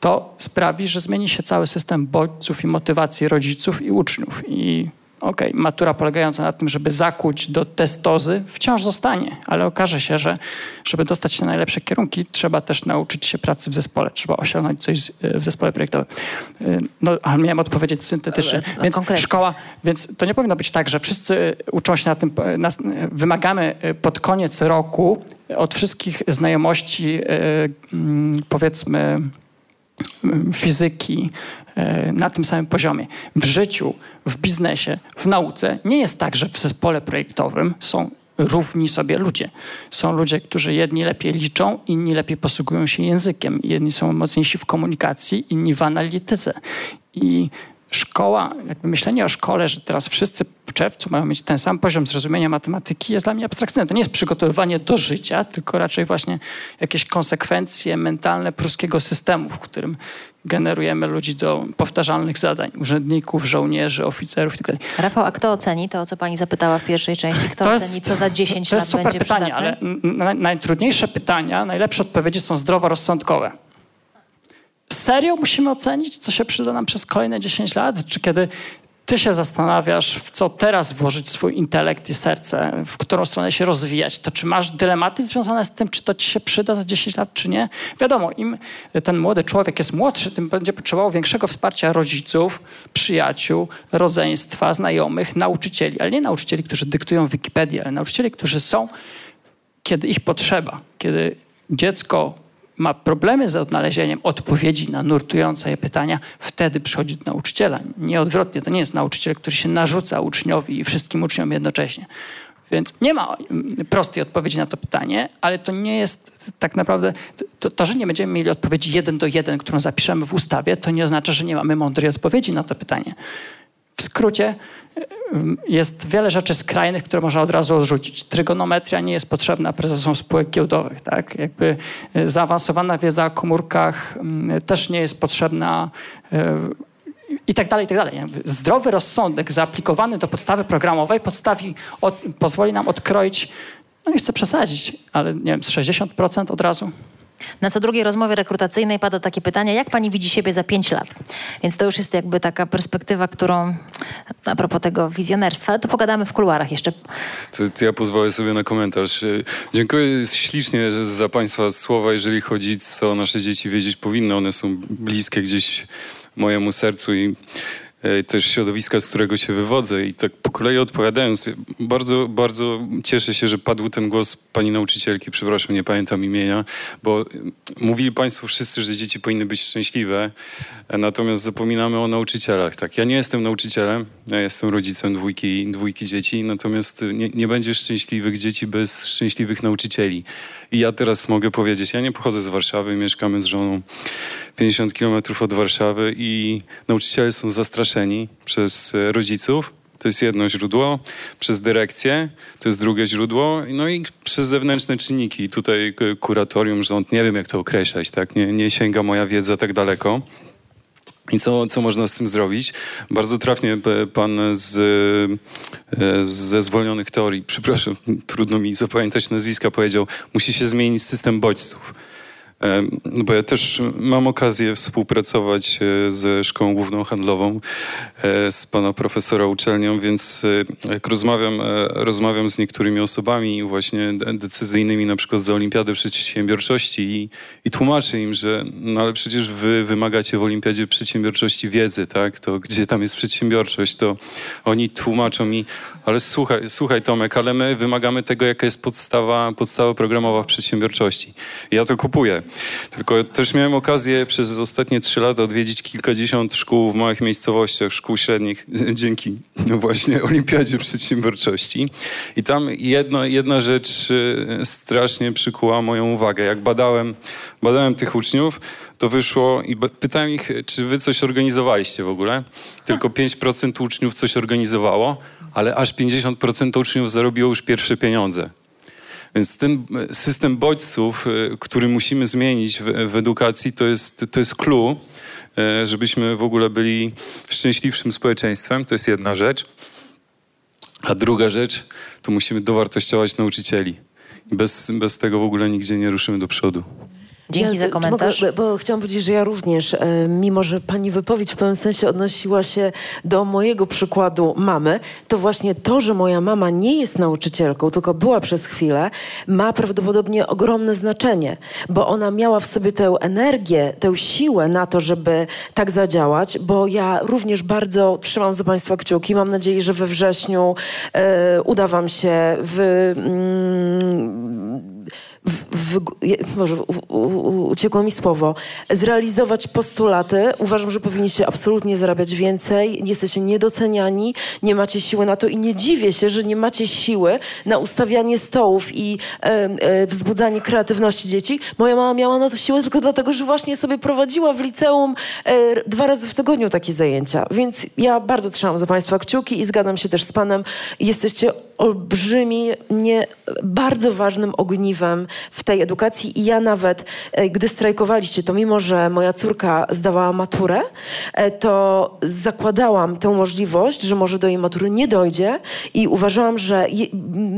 to sprawi, że zmieni się cały system bodźców i motywacji rodziców i uczniów. I okej, matura polegająca na tym, żeby zakuć do testozy, wciąż zostanie, ale okaże się, że żeby dostać się na najlepsze kierunki, trzeba też nauczyć się pracy w zespole, trzeba osiągnąć coś e, w zespole projektowym. E, No, ale miałem odpowiedzieć syntetycznie. No, Więc konkretnie. szkoła, więc to nie powinno być tak, że wszyscy uczą się na tym, na, wymagamy pod koniec roku od wszystkich znajomości, e, powiedzmy, fizyki e, na tym samym poziomie. W życiu, w biznesie, w nauce nie jest tak, że w zespole projektowym są równi sobie ludzie. Są ludzie, którzy jedni lepiej liczą, inni lepiej posługują się językiem, jedni są mocniejsi w komunikacji, inni w analityce. I szkoła, jakby myślenie o szkole, że teraz wszyscy w czerwcu mają mieć ten sam poziom zrozumienia matematyki, jest dla mnie abstrakcyjne. To nie jest przygotowywanie do życia, tylko raczej właśnie jakieś konsekwencje mentalne pruskiego systemu, w którym generujemy ludzi do powtarzalnych zadań. Urzędników, żołnierzy, oficerów itd. Rafał, a kto oceni to, o co pani zapytała w pierwszej części? Kto oceni, co za 10 to lat jest super będzie pytanie, przydatne? ale najtrudniejsze pytania, najlepsze odpowiedzi są zdroworozsądkowe. Serio musimy ocenić, co się przyda nam przez kolejne 10 lat? Czy kiedy ty się zastanawiasz, w co teraz włożyć swój intelekt i serce, w którą stronę się rozwijać, to czy masz dylematy związane z tym, czy to ci się przyda za 10 lat, czy nie? Wiadomo, im ten młody człowiek jest młodszy, tym będzie potrzebował większego wsparcia rodziców, przyjaciół, rodzeństwa, znajomych, nauczycieli, ale nie nauczycieli, którzy dyktują Wikipedię, ale nauczycieli, którzy są kiedy ich potrzeba, kiedy dziecko ma problemy z odnalezieniem odpowiedzi na nurtujące je pytania, wtedy przychodzi do nauczyciela. Nie odwrotnie, to nie jest nauczyciel, który się narzuca uczniowi i wszystkim uczniom jednocześnie. Więc nie ma mm, prostej odpowiedzi na to pytanie, ale to nie jest tak naprawdę, to, to, że nie będziemy mieli odpowiedzi jeden do jeden, którą zapiszemy w ustawie, to nie oznacza, że nie mamy mądrej odpowiedzi na to pytanie. W skrócie ym, jest wiele rzeczy skrajnych, które można od razu odrzucić. Trygonometria nie jest potrzebna prezesom spółek giełdowych. Tak? Jakby y, zaawansowana wiedza o komórkach ym, też nie jest potrzebna y, i tak dalej, i tak dalej. Zdrowy rozsądek zaaplikowany do podstawy programowej podstawi, od, pozwoli nam odkroić, no nie chcę przesadzić, ale nie wiem, z 60% od razu. Na co drugiej rozmowie rekrutacyjnej pada takie pytanie, jak pani widzi siebie za pięć lat? Więc to już jest jakby taka perspektywa, którą a propos tego wizjonerstwa, ale to pogadamy w kuluarach jeszcze. To, to ja pozwolę sobie na komentarz. E, Dziękuję ślicznie za Państwa słowa, jeżeli chodzi, co nasze dzieci wiedzieć powinny. One są bliskie gdzieś mojemu sercu i też środowiska, z którego się wywodzę. I tak po kolei odpowiadając, bardzo, bardzo cieszę się, że padł ten głos pani nauczycielki, przepraszam, nie pamiętam imienia, bo e, mówili Państwo wszyscy, że dzieci powinny być szczęśliwe, e, natomiast zapominamy o nauczycielach. Tak, ja nie jestem nauczycielem, ja jestem rodzicem dwójki, dwójki dzieci, natomiast nie, nie będzie szczęśliwych dzieci bez szczęśliwych nauczycieli. I ja teraz mogę powiedzieć, ja nie pochodzę z Warszawy, mieszkamy z żoną 50 kilometrów od Warszawy i nauczyciele są zastraszeni przez e, rodziców. To jest jedno źródło, przez dyrekcję, to jest drugie źródło, no i przez zewnętrzne czynniki. Tutaj kuratorium, rząd, nie wiem jak to określać, tak? Nie, nie sięga moja wiedza tak daleko. I co, co można z tym zrobić? Bardzo trafnie p- pan z, e, ze zwolnionych teorii, przepraszam, trudno mi zapamiętać nazwiska, powiedział, musi się zmienić system bodźców. No bo ja też mam okazję współpracować e, ze Szkołą Główną Handlową, e, z pana profesora uczelnią, więc e, jak rozmawiam, rozmawiam z niektórymi osobami właśnie de- decyzyjnymi, na przykład z Olimpiady Przedsiębiorczości i, i tłumaczę im, że no ale przecież wy wymagacie w Olimpiadzie Przedsiębiorczości wiedzy, tak? To gdzie tam jest przedsiębiorczość, to oni tłumaczą mi, ale słuchaj, słuchaj Tomek, ale my wymagamy tego, jaka jest podstawa, podstawa programowa w przedsiębiorczości. Ja to kupuję. Tylko też miałem okazję przez ostatnie trzy lata odwiedzić kilkadziesiąt szkół w małych miejscowościach, szkół średnich, dzięki no właśnie Olimpiadzie Przedsiębiorczości. I tam jedno, jedna rzecz e, strasznie przykuła moją uwagę. Jak badałem, badałem tych uczniów, to wyszło i pytałem ich, czy wy coś organizowaliście w ogóle. Tylko 5% uczniów coś organizowało, ale aż 50% uczniów zarobiło już pierwsze pieniądze. Więc ten system bodźców, e, który musimy zmienić w, w edukacji, to jest, to jest clue, e, żebyśmy w ogóle byli szczęśliwszym społeczeństwem. To jest jedna rzecz. A druga rzecz, to musimy dowartościować nauczycieli. Bez, bez tego w ogóle nigdzie nie ruszymy do przodu. Dzięki Ja, za czy komentarz. Mogę, bo chciałam powiedzieć, że ja również, e, mimo że pani wypowiedź w pewnym sensie odnosiła się do mojego przykładu mamy, to właśnie to, że moja mama nie jest nauczycielką, tylko była przez chwilę, ma prawdopodobnie ogromne znaczenie, bo ona miała w sobie tę energię, tę siłę na to, żeby tak zadziałać, bo ja również bardzo trzymam za państwa kciuki. Mam nadzieję, że we wrześniu e, uda wam się w... Mm, w, w, może u, u, uciekło mi słowo, zrealizować postulaty. Uważam, że powinniście absolutnie zarabiać więcej. Jesteście niedoceniani, nie macie siły na to i nie dziwię się, że nie macie siły na ustawianie stołów i e, e, wzbudzanie kreatywności dzieci. Moja mama miała na to siłę tylko dlatego, że właśnie sobie prowadziła w liceum e, dwa razy w tygodniu takie zajęcia. Więc ja bardzo trzymam za Państwa kciuki i zgadzam się też z Panem. Jesteście olbrzymi, nie, bardzo ważnym ogniwem w tej edukacji i ja nawet, e, gdy strajkowaliście, to mimo, że moja córka zdawała maturę, e, to zakładałam tę możliwość, że może do jej matury nie dojdzie i uważałam, że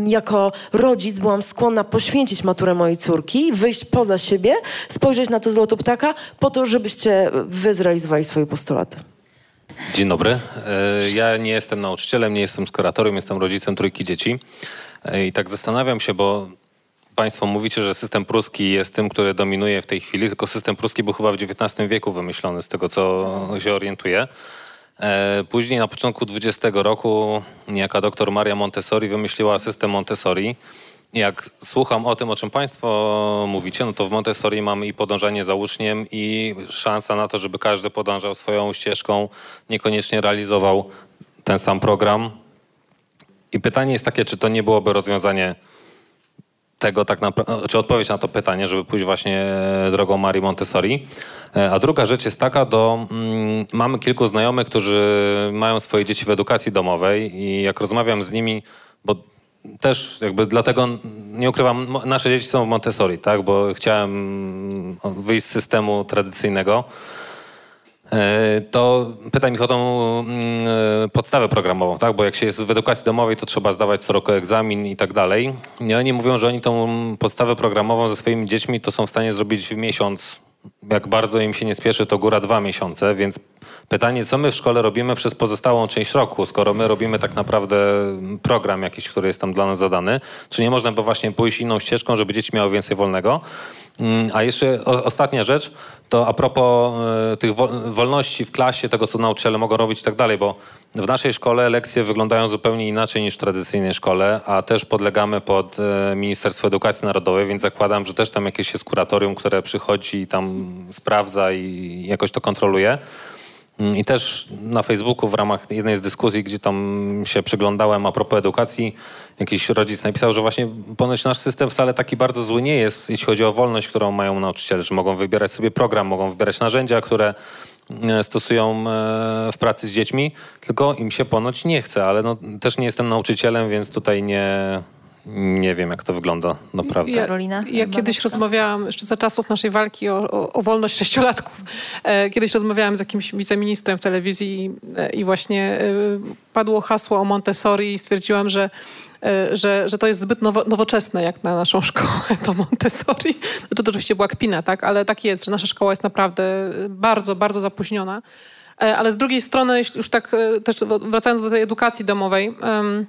jako rodzic byłam skłonna poświęcić maturę mojej córki, wyjść poza siebie, spojrzeć na to z lotu ptaka, po to, żebyście wy zrealizowali swoje postulaty. Dzień dobry. E, Ja nie jestem nauczycielem, nie jestem z kuratorium, jestem rodzicem trójki dzieci. E, I tak zastanawiam się, bo Państwo mówicie, że system pruski jest tym, który dominuje w tej chwili, tylko system pruski był chyba w XIX wieku wymyślony, z tego co się orientuję. E, Później na początku XX roku niejaka doktor Maria Montessori wymyśliła system Montessori. Jak słucham o tym, o czym Państwo mówicie, no to w Montessori mamy i podążanie za uczniem, i szansa na to, żeby każdy podążał swoją ścieżką, niekoniecznie realizował ten sam program. I pytanie jest takie, czy to nie byłoby rozwiązanie tego tak naprawdę, czy odpowiedź na to pytanie, żeby pójść właśnie drogą Marii Montessori. E, A druga rzecz jest taka, do, mm, mamy kilku znajomych, którzy mają swoje dzieci w edukacji domowej i jak rozmawiam z nimi, bo też jakby dlatego nie ukrywam, nasze dzieci są w Montessori, tak, bo chciałem wyjść z systemu tradycyjnego. E, to pytaj mi o tą mm, e, podstawę programową, tak? Bo jak się jest w edukacji domowej, to trzeba zdawać co roku egzamin i tak dalej. I oni mówią, że oni tą podstawę programową ze swoimi dziećmi to są w stanie zrobić w miesiąc. Jak bardzo im się nie spieszy, to góra dwa miesiące, więc pytanie, co my w szkole robimy przez pozostałą część roku, skoro my robimy tak naprawdę program jakiś, który jest tam dla nas zadany, czy nie można by właśnie pójść inną ścieżką, żeby dzieci miały więcej wolnego? Mm, a jeszcze ostatnia rzecz, to a propos y, tych wolności w klasie, tego co nauczyciele mogą robić i tak dalej, bo w naszej szkole lekcje wyglądają zupełnie inaczej niż w tradycyjnej szkole, a też podlegamy pod y, Ministerstwo Edukacji Narodowej, więc zakładam, że też tam jakieś jest kuratorium, które przychodzi i tam sprawdza i jakoś to kontroluje. Mm, I też na Facebooku w ramach jednej z dyskusji, gdzie tam się przyglądałem a propos edukacji, jakiś rodzic napisał, że właśnie ponoć nasz system wcale taki bardzo zły nie jest, jeśli chodzi o wolność, którą mają nauczyciele, że mogą wybierać sobie program, mogą wybierać narzędzia, które e, stosują e, w pracy z dziećmi, tylko im się ponoć nie chce, ale no, też nie jestem nauczycielem, więc tutaj nie, nie wiem, jak to wygląda naprawdę. Ja, Karolina? Ja kiedyś rozmawiałam, jeszcze za czasów naszej walki o, o, o wolność sześciolatków, e, kiedyś rozmawiałam z jakimś wiceministrem w telewizji e, i właśnie e, padło hasło o Montessori i stwierdziłam, że e, że, że to jest zbyt nowo, nowoczesne jak na naszą szkołę, to Montessori. No to, to oczywiście była kpina, tak? ale tak jest, że nasza szkoła jest naprawdę bardzo, bardzo zapóźniona. E, ale z drugiej strony, już tak e, też wracając do tej edukacji domowej, E,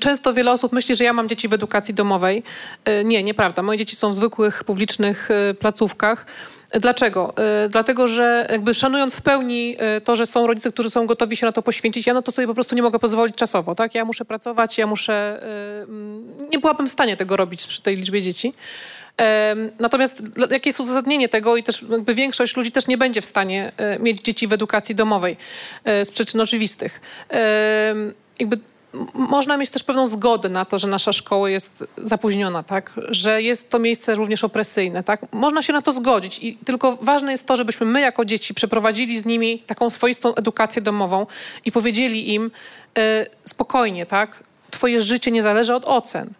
często wiele osób myśli, że ja mam dzieci w edukacji domowej. E, nie, nieprawda. Moje dzieci są w zwykłych publicznych e, placówkach. Dlaczego? Dlatego, że jakby szanując w pełni to, że są rodzice, którzy są gotowi się na to poświęcić, ja na to sobie po prostu nie mogę pozwolić czasowo, tak? Ja muszę pracować, ja muszę... Nie byłabym w stanie tego robić przy tej liczbie dzieci. Natomiast jakie jest uzasadnienie tego i też jakby większość ludzi też nie będzie w stanie mieć dzieci w edukacji domowej z przyczyn oczywistych jakby można mieć też pewną zgodę na to, że nasza szkoła jest zapóźniona, tak? że jest to miejsce również opresyjne. Tak? Można się na to zgodzić, I tylko ważne jest to, żebyśmy my jako dzieci przeprowadzili z nimi taką swoistą edukację domową i powiedzieli im y, spokojnie, tak? twoje życie nie zależy od ocen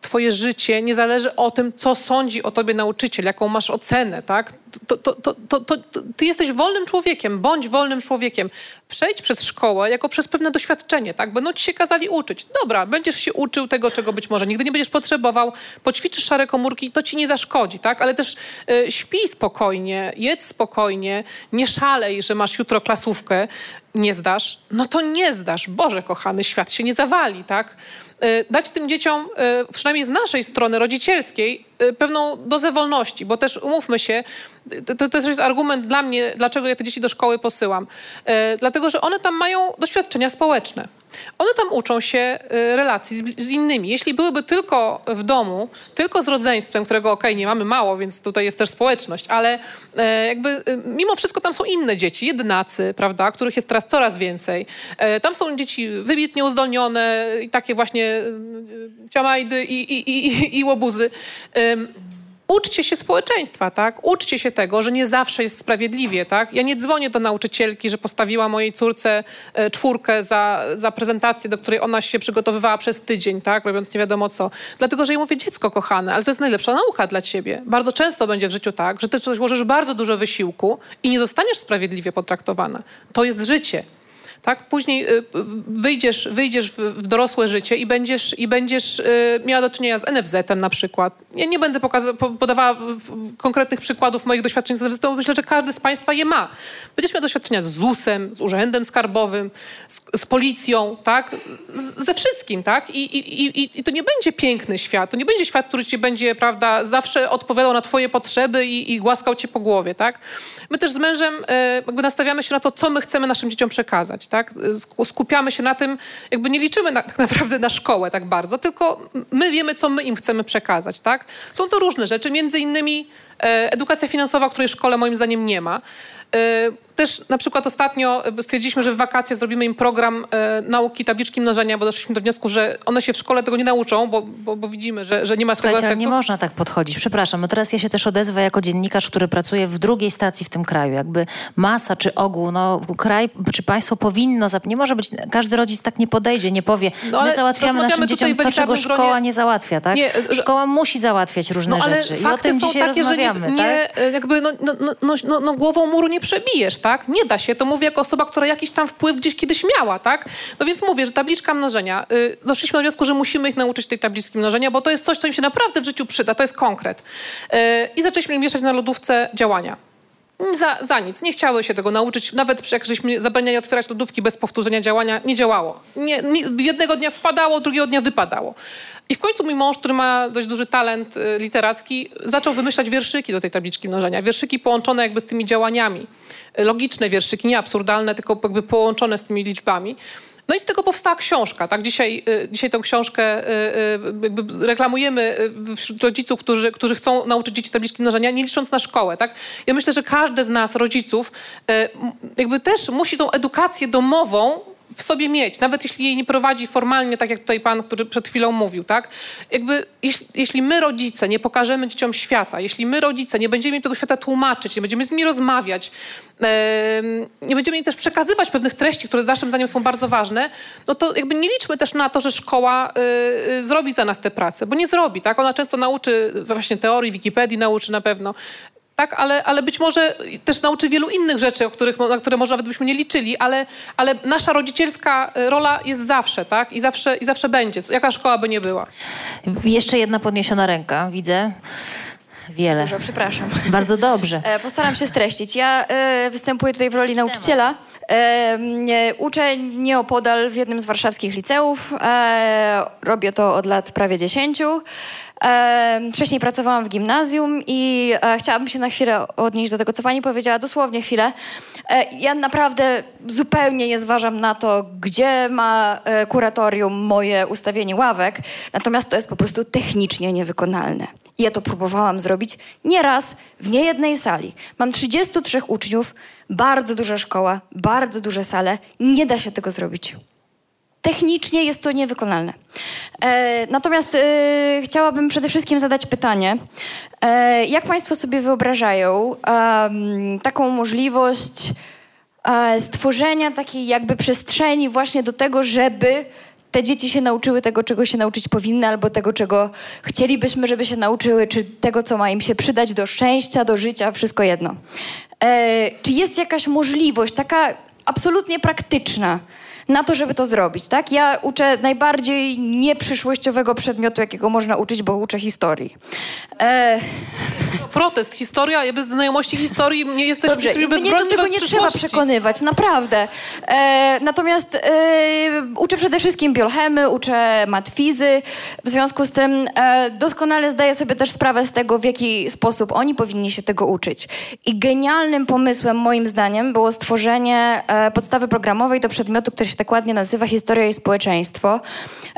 twoje życie nie zależy o tym, co sądzi o tobie nauczyciel, jaką masz ocenę, tak? To, to, to, to, ty jesteś wolnym człowiekiem, bądź wolnym człowiekiem. Przejdź przez szkołę jako przez pewne doświadczenie, tak? Będą ci się kazali uczyć. Dobra, będziesz się uczył tego, czego być może nigdy nie będziesz potrzebował, poćwiczysz szare komórki, to ci nie zaszkodzi, tak? Ale też y, śpij spokojnie, jedz spokojnie, nie szalej, że masz jutro klasówkę, nie zdasz, no to nie zdasz. Boże kochany, świat się nie zawali, tak? Y, dać tym dzieciom, y, przynajmniej z naszej strony rodzicielskiej, pewną dozę wolności, bo też umówmy się, to, to też jest argument dla mnie, dlaczego ja te dzieci do szkoły posyłam. Dlatego, że one tam mają doświadczenia społeczne. One tam uczą się relacji z, z, innymi. Jeśli byłyby tylko w domu, tylko z rodzeństwem, którego okej, okay, nie mamy mało, więc tutaj jest też społeczność, ale jakby mimo wszystko tam są inne dzieci, jednacy, prawda, których jest teraz coraz więcej. Tam są dzieci wybitnie uzdolnione i takie właśnie ciamajdy i, i, i, i łobuzy. Uczcie się społeczeństwa, tak? Uczcie się tego, że nie zawsze jest sprawiedliwie, tak? Ja nie dzwonię do nauczycielki, że postawiła mojej córce e, czwórkę za, za prezentację, do której ona się przygotowywała przez tydzień, tak? Robiąc nie wiadomo co. Dlatego, że jej mówię, dziecko kochane, ale to jest najlepsza nauka dla ciebie. Bardzo często będzie w życiu tak, że ty coś włożysz bardzo dużo wysiłku i nie zostaniesz sprawiedliwie potraktowana. To jest życie tak? Później y, wyjdziesz, wyjdziesz w dorosłe życie i będziesz, i będziesz y, miała do czynienia z NFZ-em na przykład. Ja nie będę podawała konkretnych przykładów moich doświadczeń z NFZ, bo myślę, że każdy z Państwa je ma. Będziesz miał doświadczenia z ZUS-em, z Urzędem Skarbowym, z, z policją, tak? Z, ze wszystkim, tak? I, i, i, I to nie będzie piękny świat, to nie będzie świat, który ci będzie, prawda, zawsze odpowiadał na twoje potrzeby i, i głaskał cię po głowie, tak? My też z mężem y, jakby nastawiamy się na to, co my chcemy naszym dzieciom przekazać tak? Skupiamy się na tym, jakby nie liczymy na, tak naprawdę na szkołę tak bardzo, tylko my wiemy, co my im chcemy przekazać, tak? Są to różne rzeczy, między innymi e, edukacja finansowa, której w szkole moim zdaniem nie ma. Też na przykład ostatnio stwierdziliśmy, że w wakacje zrobimy im program e, nauki tabliczki mnożenia, bo doszliśmy do wniosku, że one się w szkole tego nie nauczą, bo, bo, bo widzimy, że, że nie ma Słuchajcie, ale efektu. nie można tak podchodzić. Przepraszam, no teraz ja się też odezwę jako dziennikarz, który pracuje w drugiej stacji w tym kraju. Jakby masa czy ogół, no kraj czy państwo powinno, nie może być, każdy rodzic tak nie podejdzie, nie powie, No, my załatwiamy naszym rozmawiamy dzieciom to, czego elitarnym szkoła gronie- nie załatwia, tak? Nie, Szkoła musi załatwiać różne No ale rzeczy. I o tym są dzisiaj takie, że nie, rozmawiamy, nie tak? e, jakby no, no, no, no, no, no głową muru nie przebijesz, tak? Nie da się. To mówię jako osoba, która jakiś tam wpływ gdzieś kiedyś miała, tak? No więc mówię, że tabliczka mnożenia. Y, doszliśmy do wniosku, że musimy ich nauczyć tej tabliczki mnożenia, bo to jest coś, co im się naprawdę w życiu przyda. To jest konkret. Y, I zaczęliśmy mieszać na lodówce działania. Za, za nic. Nie chciały się tego nauczyć. Nawet przy- jak żeśmy zabraniali otwierać lodówki bez powtórzenia działania, nie działało. Nie, nie, jednego dnia wpadało, drugiego dnia wypadało. I w końcu mój mąż, który ma dość duży talent y, literacki, zaczął wymyślać wierszyki do tej tabliczki mnożenia. Wierszyki połączone jakby z tymi działaniami. Y, Logiczne wierszyki, nie absurdalne, tylko jakby połączone z tymi liczbami. No i z tego powstała książka. Tak? Dzisiaj, y, dzisiaj tę książkę y, y, reklamujemy wśród rodziców, którzy, którzy chcą nauczyć dzieci tabliczki mnożenia, nie licząc na szkołę. Tak? Ja myślę, że każdy z nas, rodziców, jakby też musi tą edukację domową w sobie mieć, nawet jeśli jej nie prowadzi formalnie, tak jak tutaj pan, który przed chwilą mówił, tak? Jakby, jeśli, jeśli my rodzice nie pokażemy dzieciom świata, jeśli my rodzice nie będziemy im tego świata tłumaczyć, nie będziemy z nimi rozmawiać, nie będziemy im też przekazywać pewnych treści, które naszym zdaniem są bardzo ważne, no to jakby nie liczmy też na to, że szkoła y, y, zrobi za nas tę pracę, bo nie zrobi, tak? Ona często nauczy właśnie teorii, Wikipedii nauczy na pewno, tak, ale, ale być może też nauczy wielu innych rzeczy, o których, na które może nawet byśmy nie liczyli, ale, ale nasza rodzicielska y, rola jest zawsze, tak? I zawsze, I zawsze będzie, jaka szkoła by nie była. Jeszcze jedna podniesiona ręka, widzę. Wiele. Dużo, przepraszam. Bardzo dobrze. E, Postaram się streścić. Ja e, występuję tutaj w roli nauczyciela. E, uczę nieopodal w jednym z warszawskich liceów. E, robię to od lat prawie dziesięciu. Wcześniej pracowałam w gimnazjum i e, chciałabym się na chwilę odnieść do tego, co pani powiedziała, dosłownie chwilę. E, ja naprawdę zupełnie nie zważam na to, gdzie ma e, kuratorium moje ustawienie ławek, natomiast to jest po prostu technicznie niewykonalne. Ja to próbowałam zrobić nie raz, w niejednej sali. Mam 33 uczniów, bardzo duża szkoła, bardzo duże sale. Nie da się tego zrobić. Technicznie jest to niewykonalne. E, natomiast e, chciałabym przede wszystkim zadać pytanie. E, jak Państwo sobie wyobrażają taką możliwość e, stworzenia takiej jakby przestrzeni właśnie do tego, żeby te dzieci się nauczyły tego, czego się nauczyć powinny, albo tego, czego chcielibyśmy, żeby się nauczyły, czy tego, co ma im się przydać do szczęścia, do życia, wszystko jedno. E, czy jest jakaś możliwość, taka absolutnie praktyczna, na to, żeby to zrobić, tak? Ja uczę najbardziej nieprzyszłościowego przedmiotu, jakiego można uczyć, bo uczę historii. E, Protest, historia, ja bez znajomości historii nie jesteśmy Dobrze, jesteśmy i mnie do bezbronni tego nie trzeba przekonywać, naprawdę. E, natomiast e, uczę przede wszystkim biochemy, uczę matfizy. W związku z tym e, doskonale zdaję sobie też sprawę z tego, w jaki sposób oni powinni się tego uczyć. I genialnym pomysłem, moim zdaniem, było stworzenie e, podstawy programowej do przedmiotu, który się tak ładnie nazywa Historia i Społeczeństwo,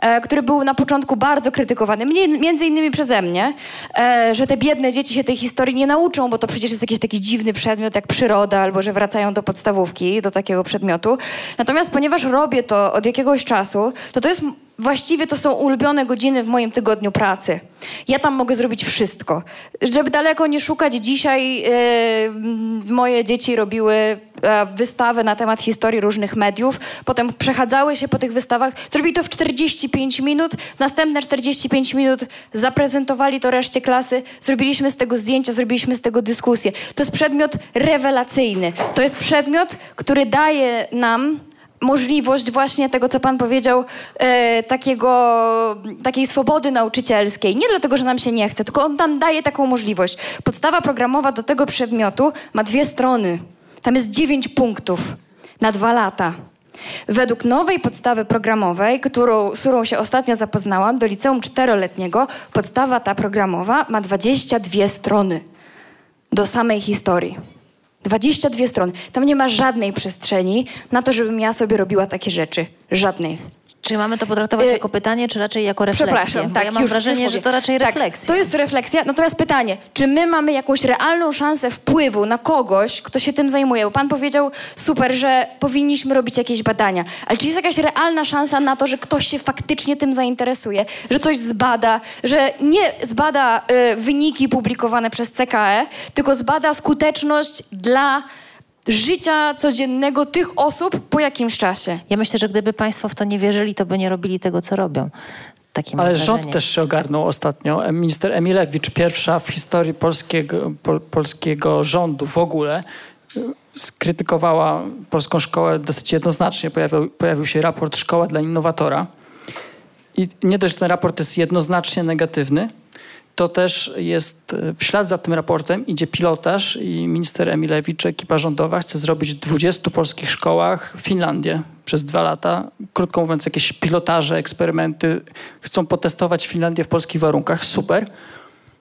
e, który był na początku bardzo krytykowany, między innymi przeze mnie, e, że te biedne dzieci się tej historii nie nauczą, bo to przecież jest jakiś taki dziwny przedmiot jak przyroda, albo że wracają do podstawówki, do takiego przedmiotu. Natomiast ponieważ robię to od jakiegoś czasu, to to jest właściwie to są ulubione godziny w moim tygodniu pracy. Ja tam mogę zrobić wszystko. Żeby daleko nie szukać, dzisiaj m, moje dzieci robiły e, wystawę na temat historii różnych mediów, potem przechadzały się po tych wystawach, zrobili to w 45 minut, następne 45 minut zaprezentowali to reszcie klasy, zrobiliśmy z tego zdjęcia, zrobiliśmy z tego dyskusję. To jest przedmiot rewelacyjny. To jest przedmiot, który daje nam możliwość właśnie tego, co pan powiedział, e, takiego, takiej swobody nauczycielskiej. Nie dlatego, że nam się nie chce, tylko on nam daje taką możliwość. Podstawa programowa do tego przedmiotu ma dwie strony. Tam jest dziewięć punktów na dwa lata. Według nowej podstawy programowej, którą, z którą się ostatnio zapoznałam, do liceum czteroletniego, podstawa ta programowa ma 22 strony do samej historii. 22 strony. Tam nie ma żadnej przestrzeni na to, żebym ja sobie robiła takie rzeczy. Żadnej. Czy mamy to potraktować Y, jako pytanie, czy raczej jako refleksję? Przepraszam, Bo tak. ja mam już, wrażenie, już że to raczej tak, refleksja. To jest refleksja. Natomiast pytanie, czy my mamy jakąś realną szansę wpływu na kogoś, kto się tym zajmuje? Bo pan powiedział super, że powinniśmy robić jakieś badania. Ale czy jest jakaś realna szansa na to, że ktoś się faktycznie tym zainteresuje, że coś zbada, że nie zbada y, wyniki publikowane przez CKE, tylko zbada skuteczność dla życia codziennego tych osób po jakimś czasie? Ja myślę, że gdyby państwo w to nie wierzyli, to by nie robili tego, co robią. Takie Ale wrażenie. rząd też się ogarnął ostatnio. E, Minister Emilewicz, pierwsza w historii polskiego, pol, polskiego rządu w ogóle, y, skrytykowała polską szkołę dosyć jednoznacznie. Pojawił, pojawił się raport Szkoła dla innowatora. I nie dość, że ten raport jest jednoznacznie negatywny, to też jest e, w ślad za tym raportem idzie pilotaż i minister Emilewicz, ekipa rządowa chce zrobić w 20 polskich szkołach Finlandię przez dwa lata. Krótko mówiąc, jakieś pilotaże, eksperymenty. Chcą potestować Finlandię w polskich warunkach. Super.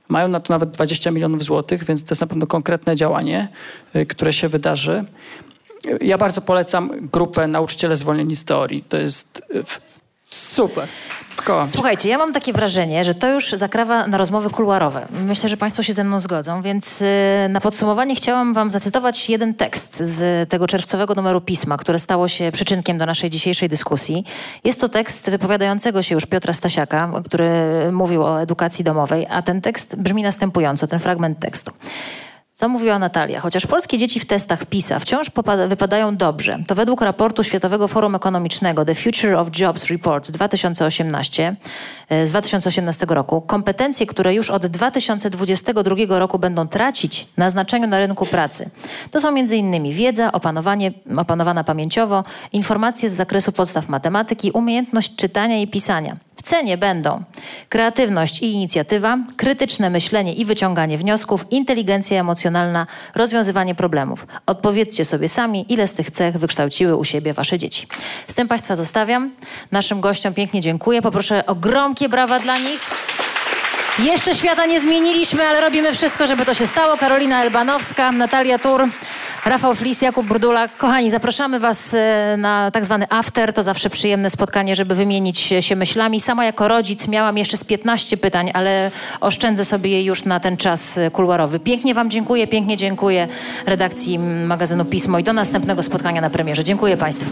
Mają na to nawet 20 milionów złotych, więc to jest na pewno konkretne działanie, y, które się wydarzy. Ja bardzo polecam grupę Nauczyciele Zwolnieni z Teorii. To jest super. Słuchajcie, ja mam takie wrażenie, że to już zakrawa na rozmowy kuluarowe. Myślę, że Państwo się ze mną zgodzą, więc y, na podsumowanie chciałam Wam zacytować jeden tekst z tego czerwcowego numeru pisma, które stało się przyczynkiem do naszej dzisiejszej dyskusji. Jest to tekst wypowiadającego się już Piotra Stasiaka, który mówił o edukacji domowej, a ten tekst brzmi następująco, ten fragment tekstu. Co mówiła Natalia? Chociaż polskie dzieci w testach PISA wciąż popada- wypadają dobrze, to według raportu Światowego Forum Ekonomicznego The Future of Jobs Report 2018 e, z 2018 roku kompetencje, które już od 2022 roku będą tracić na znaczeniu na rynku pracy, to są m.in. wiedza, opanowanie, opanowana pamięciowo, informacje z zakresu podstaw matematyki, umiejętność czytania i pisania. W cenie będą kreatywność i inicjatywa, krytyczne myślenie i wyciąganie wniosków, inteligencja emocjonalna, rozwiązywanie problemów. Odpowiedzcie sobie sami, ile z tych cech wykształciły u siebie wasze dzieci. Z tym Państwa zostawiam. Naszym gościom pięknie dziękuję. Poproszę o gromkie brawa dla nich. Jeszcze świata nie zmieniliśmy, ale robimy wszystko, żeby to się stało. Karolina Elbanowska, Natalia Tur, Rafał Flis, Jakub Burdula. Kochani, zapraszamy Was e, na tak zwany after. To zawsze przyjemne spotkanie, żeby wymienić się myślami. Sama jako rodzic miałam jeszcze z 15 pytań, ale oszczędzę sobie je już na ten czas e, kuluarowy. Pięknie Wam dziękuję, pięknie dziękuję redakcji magazynu Pismo i do następnego spotkania na premierze. Dziękuję Państwu.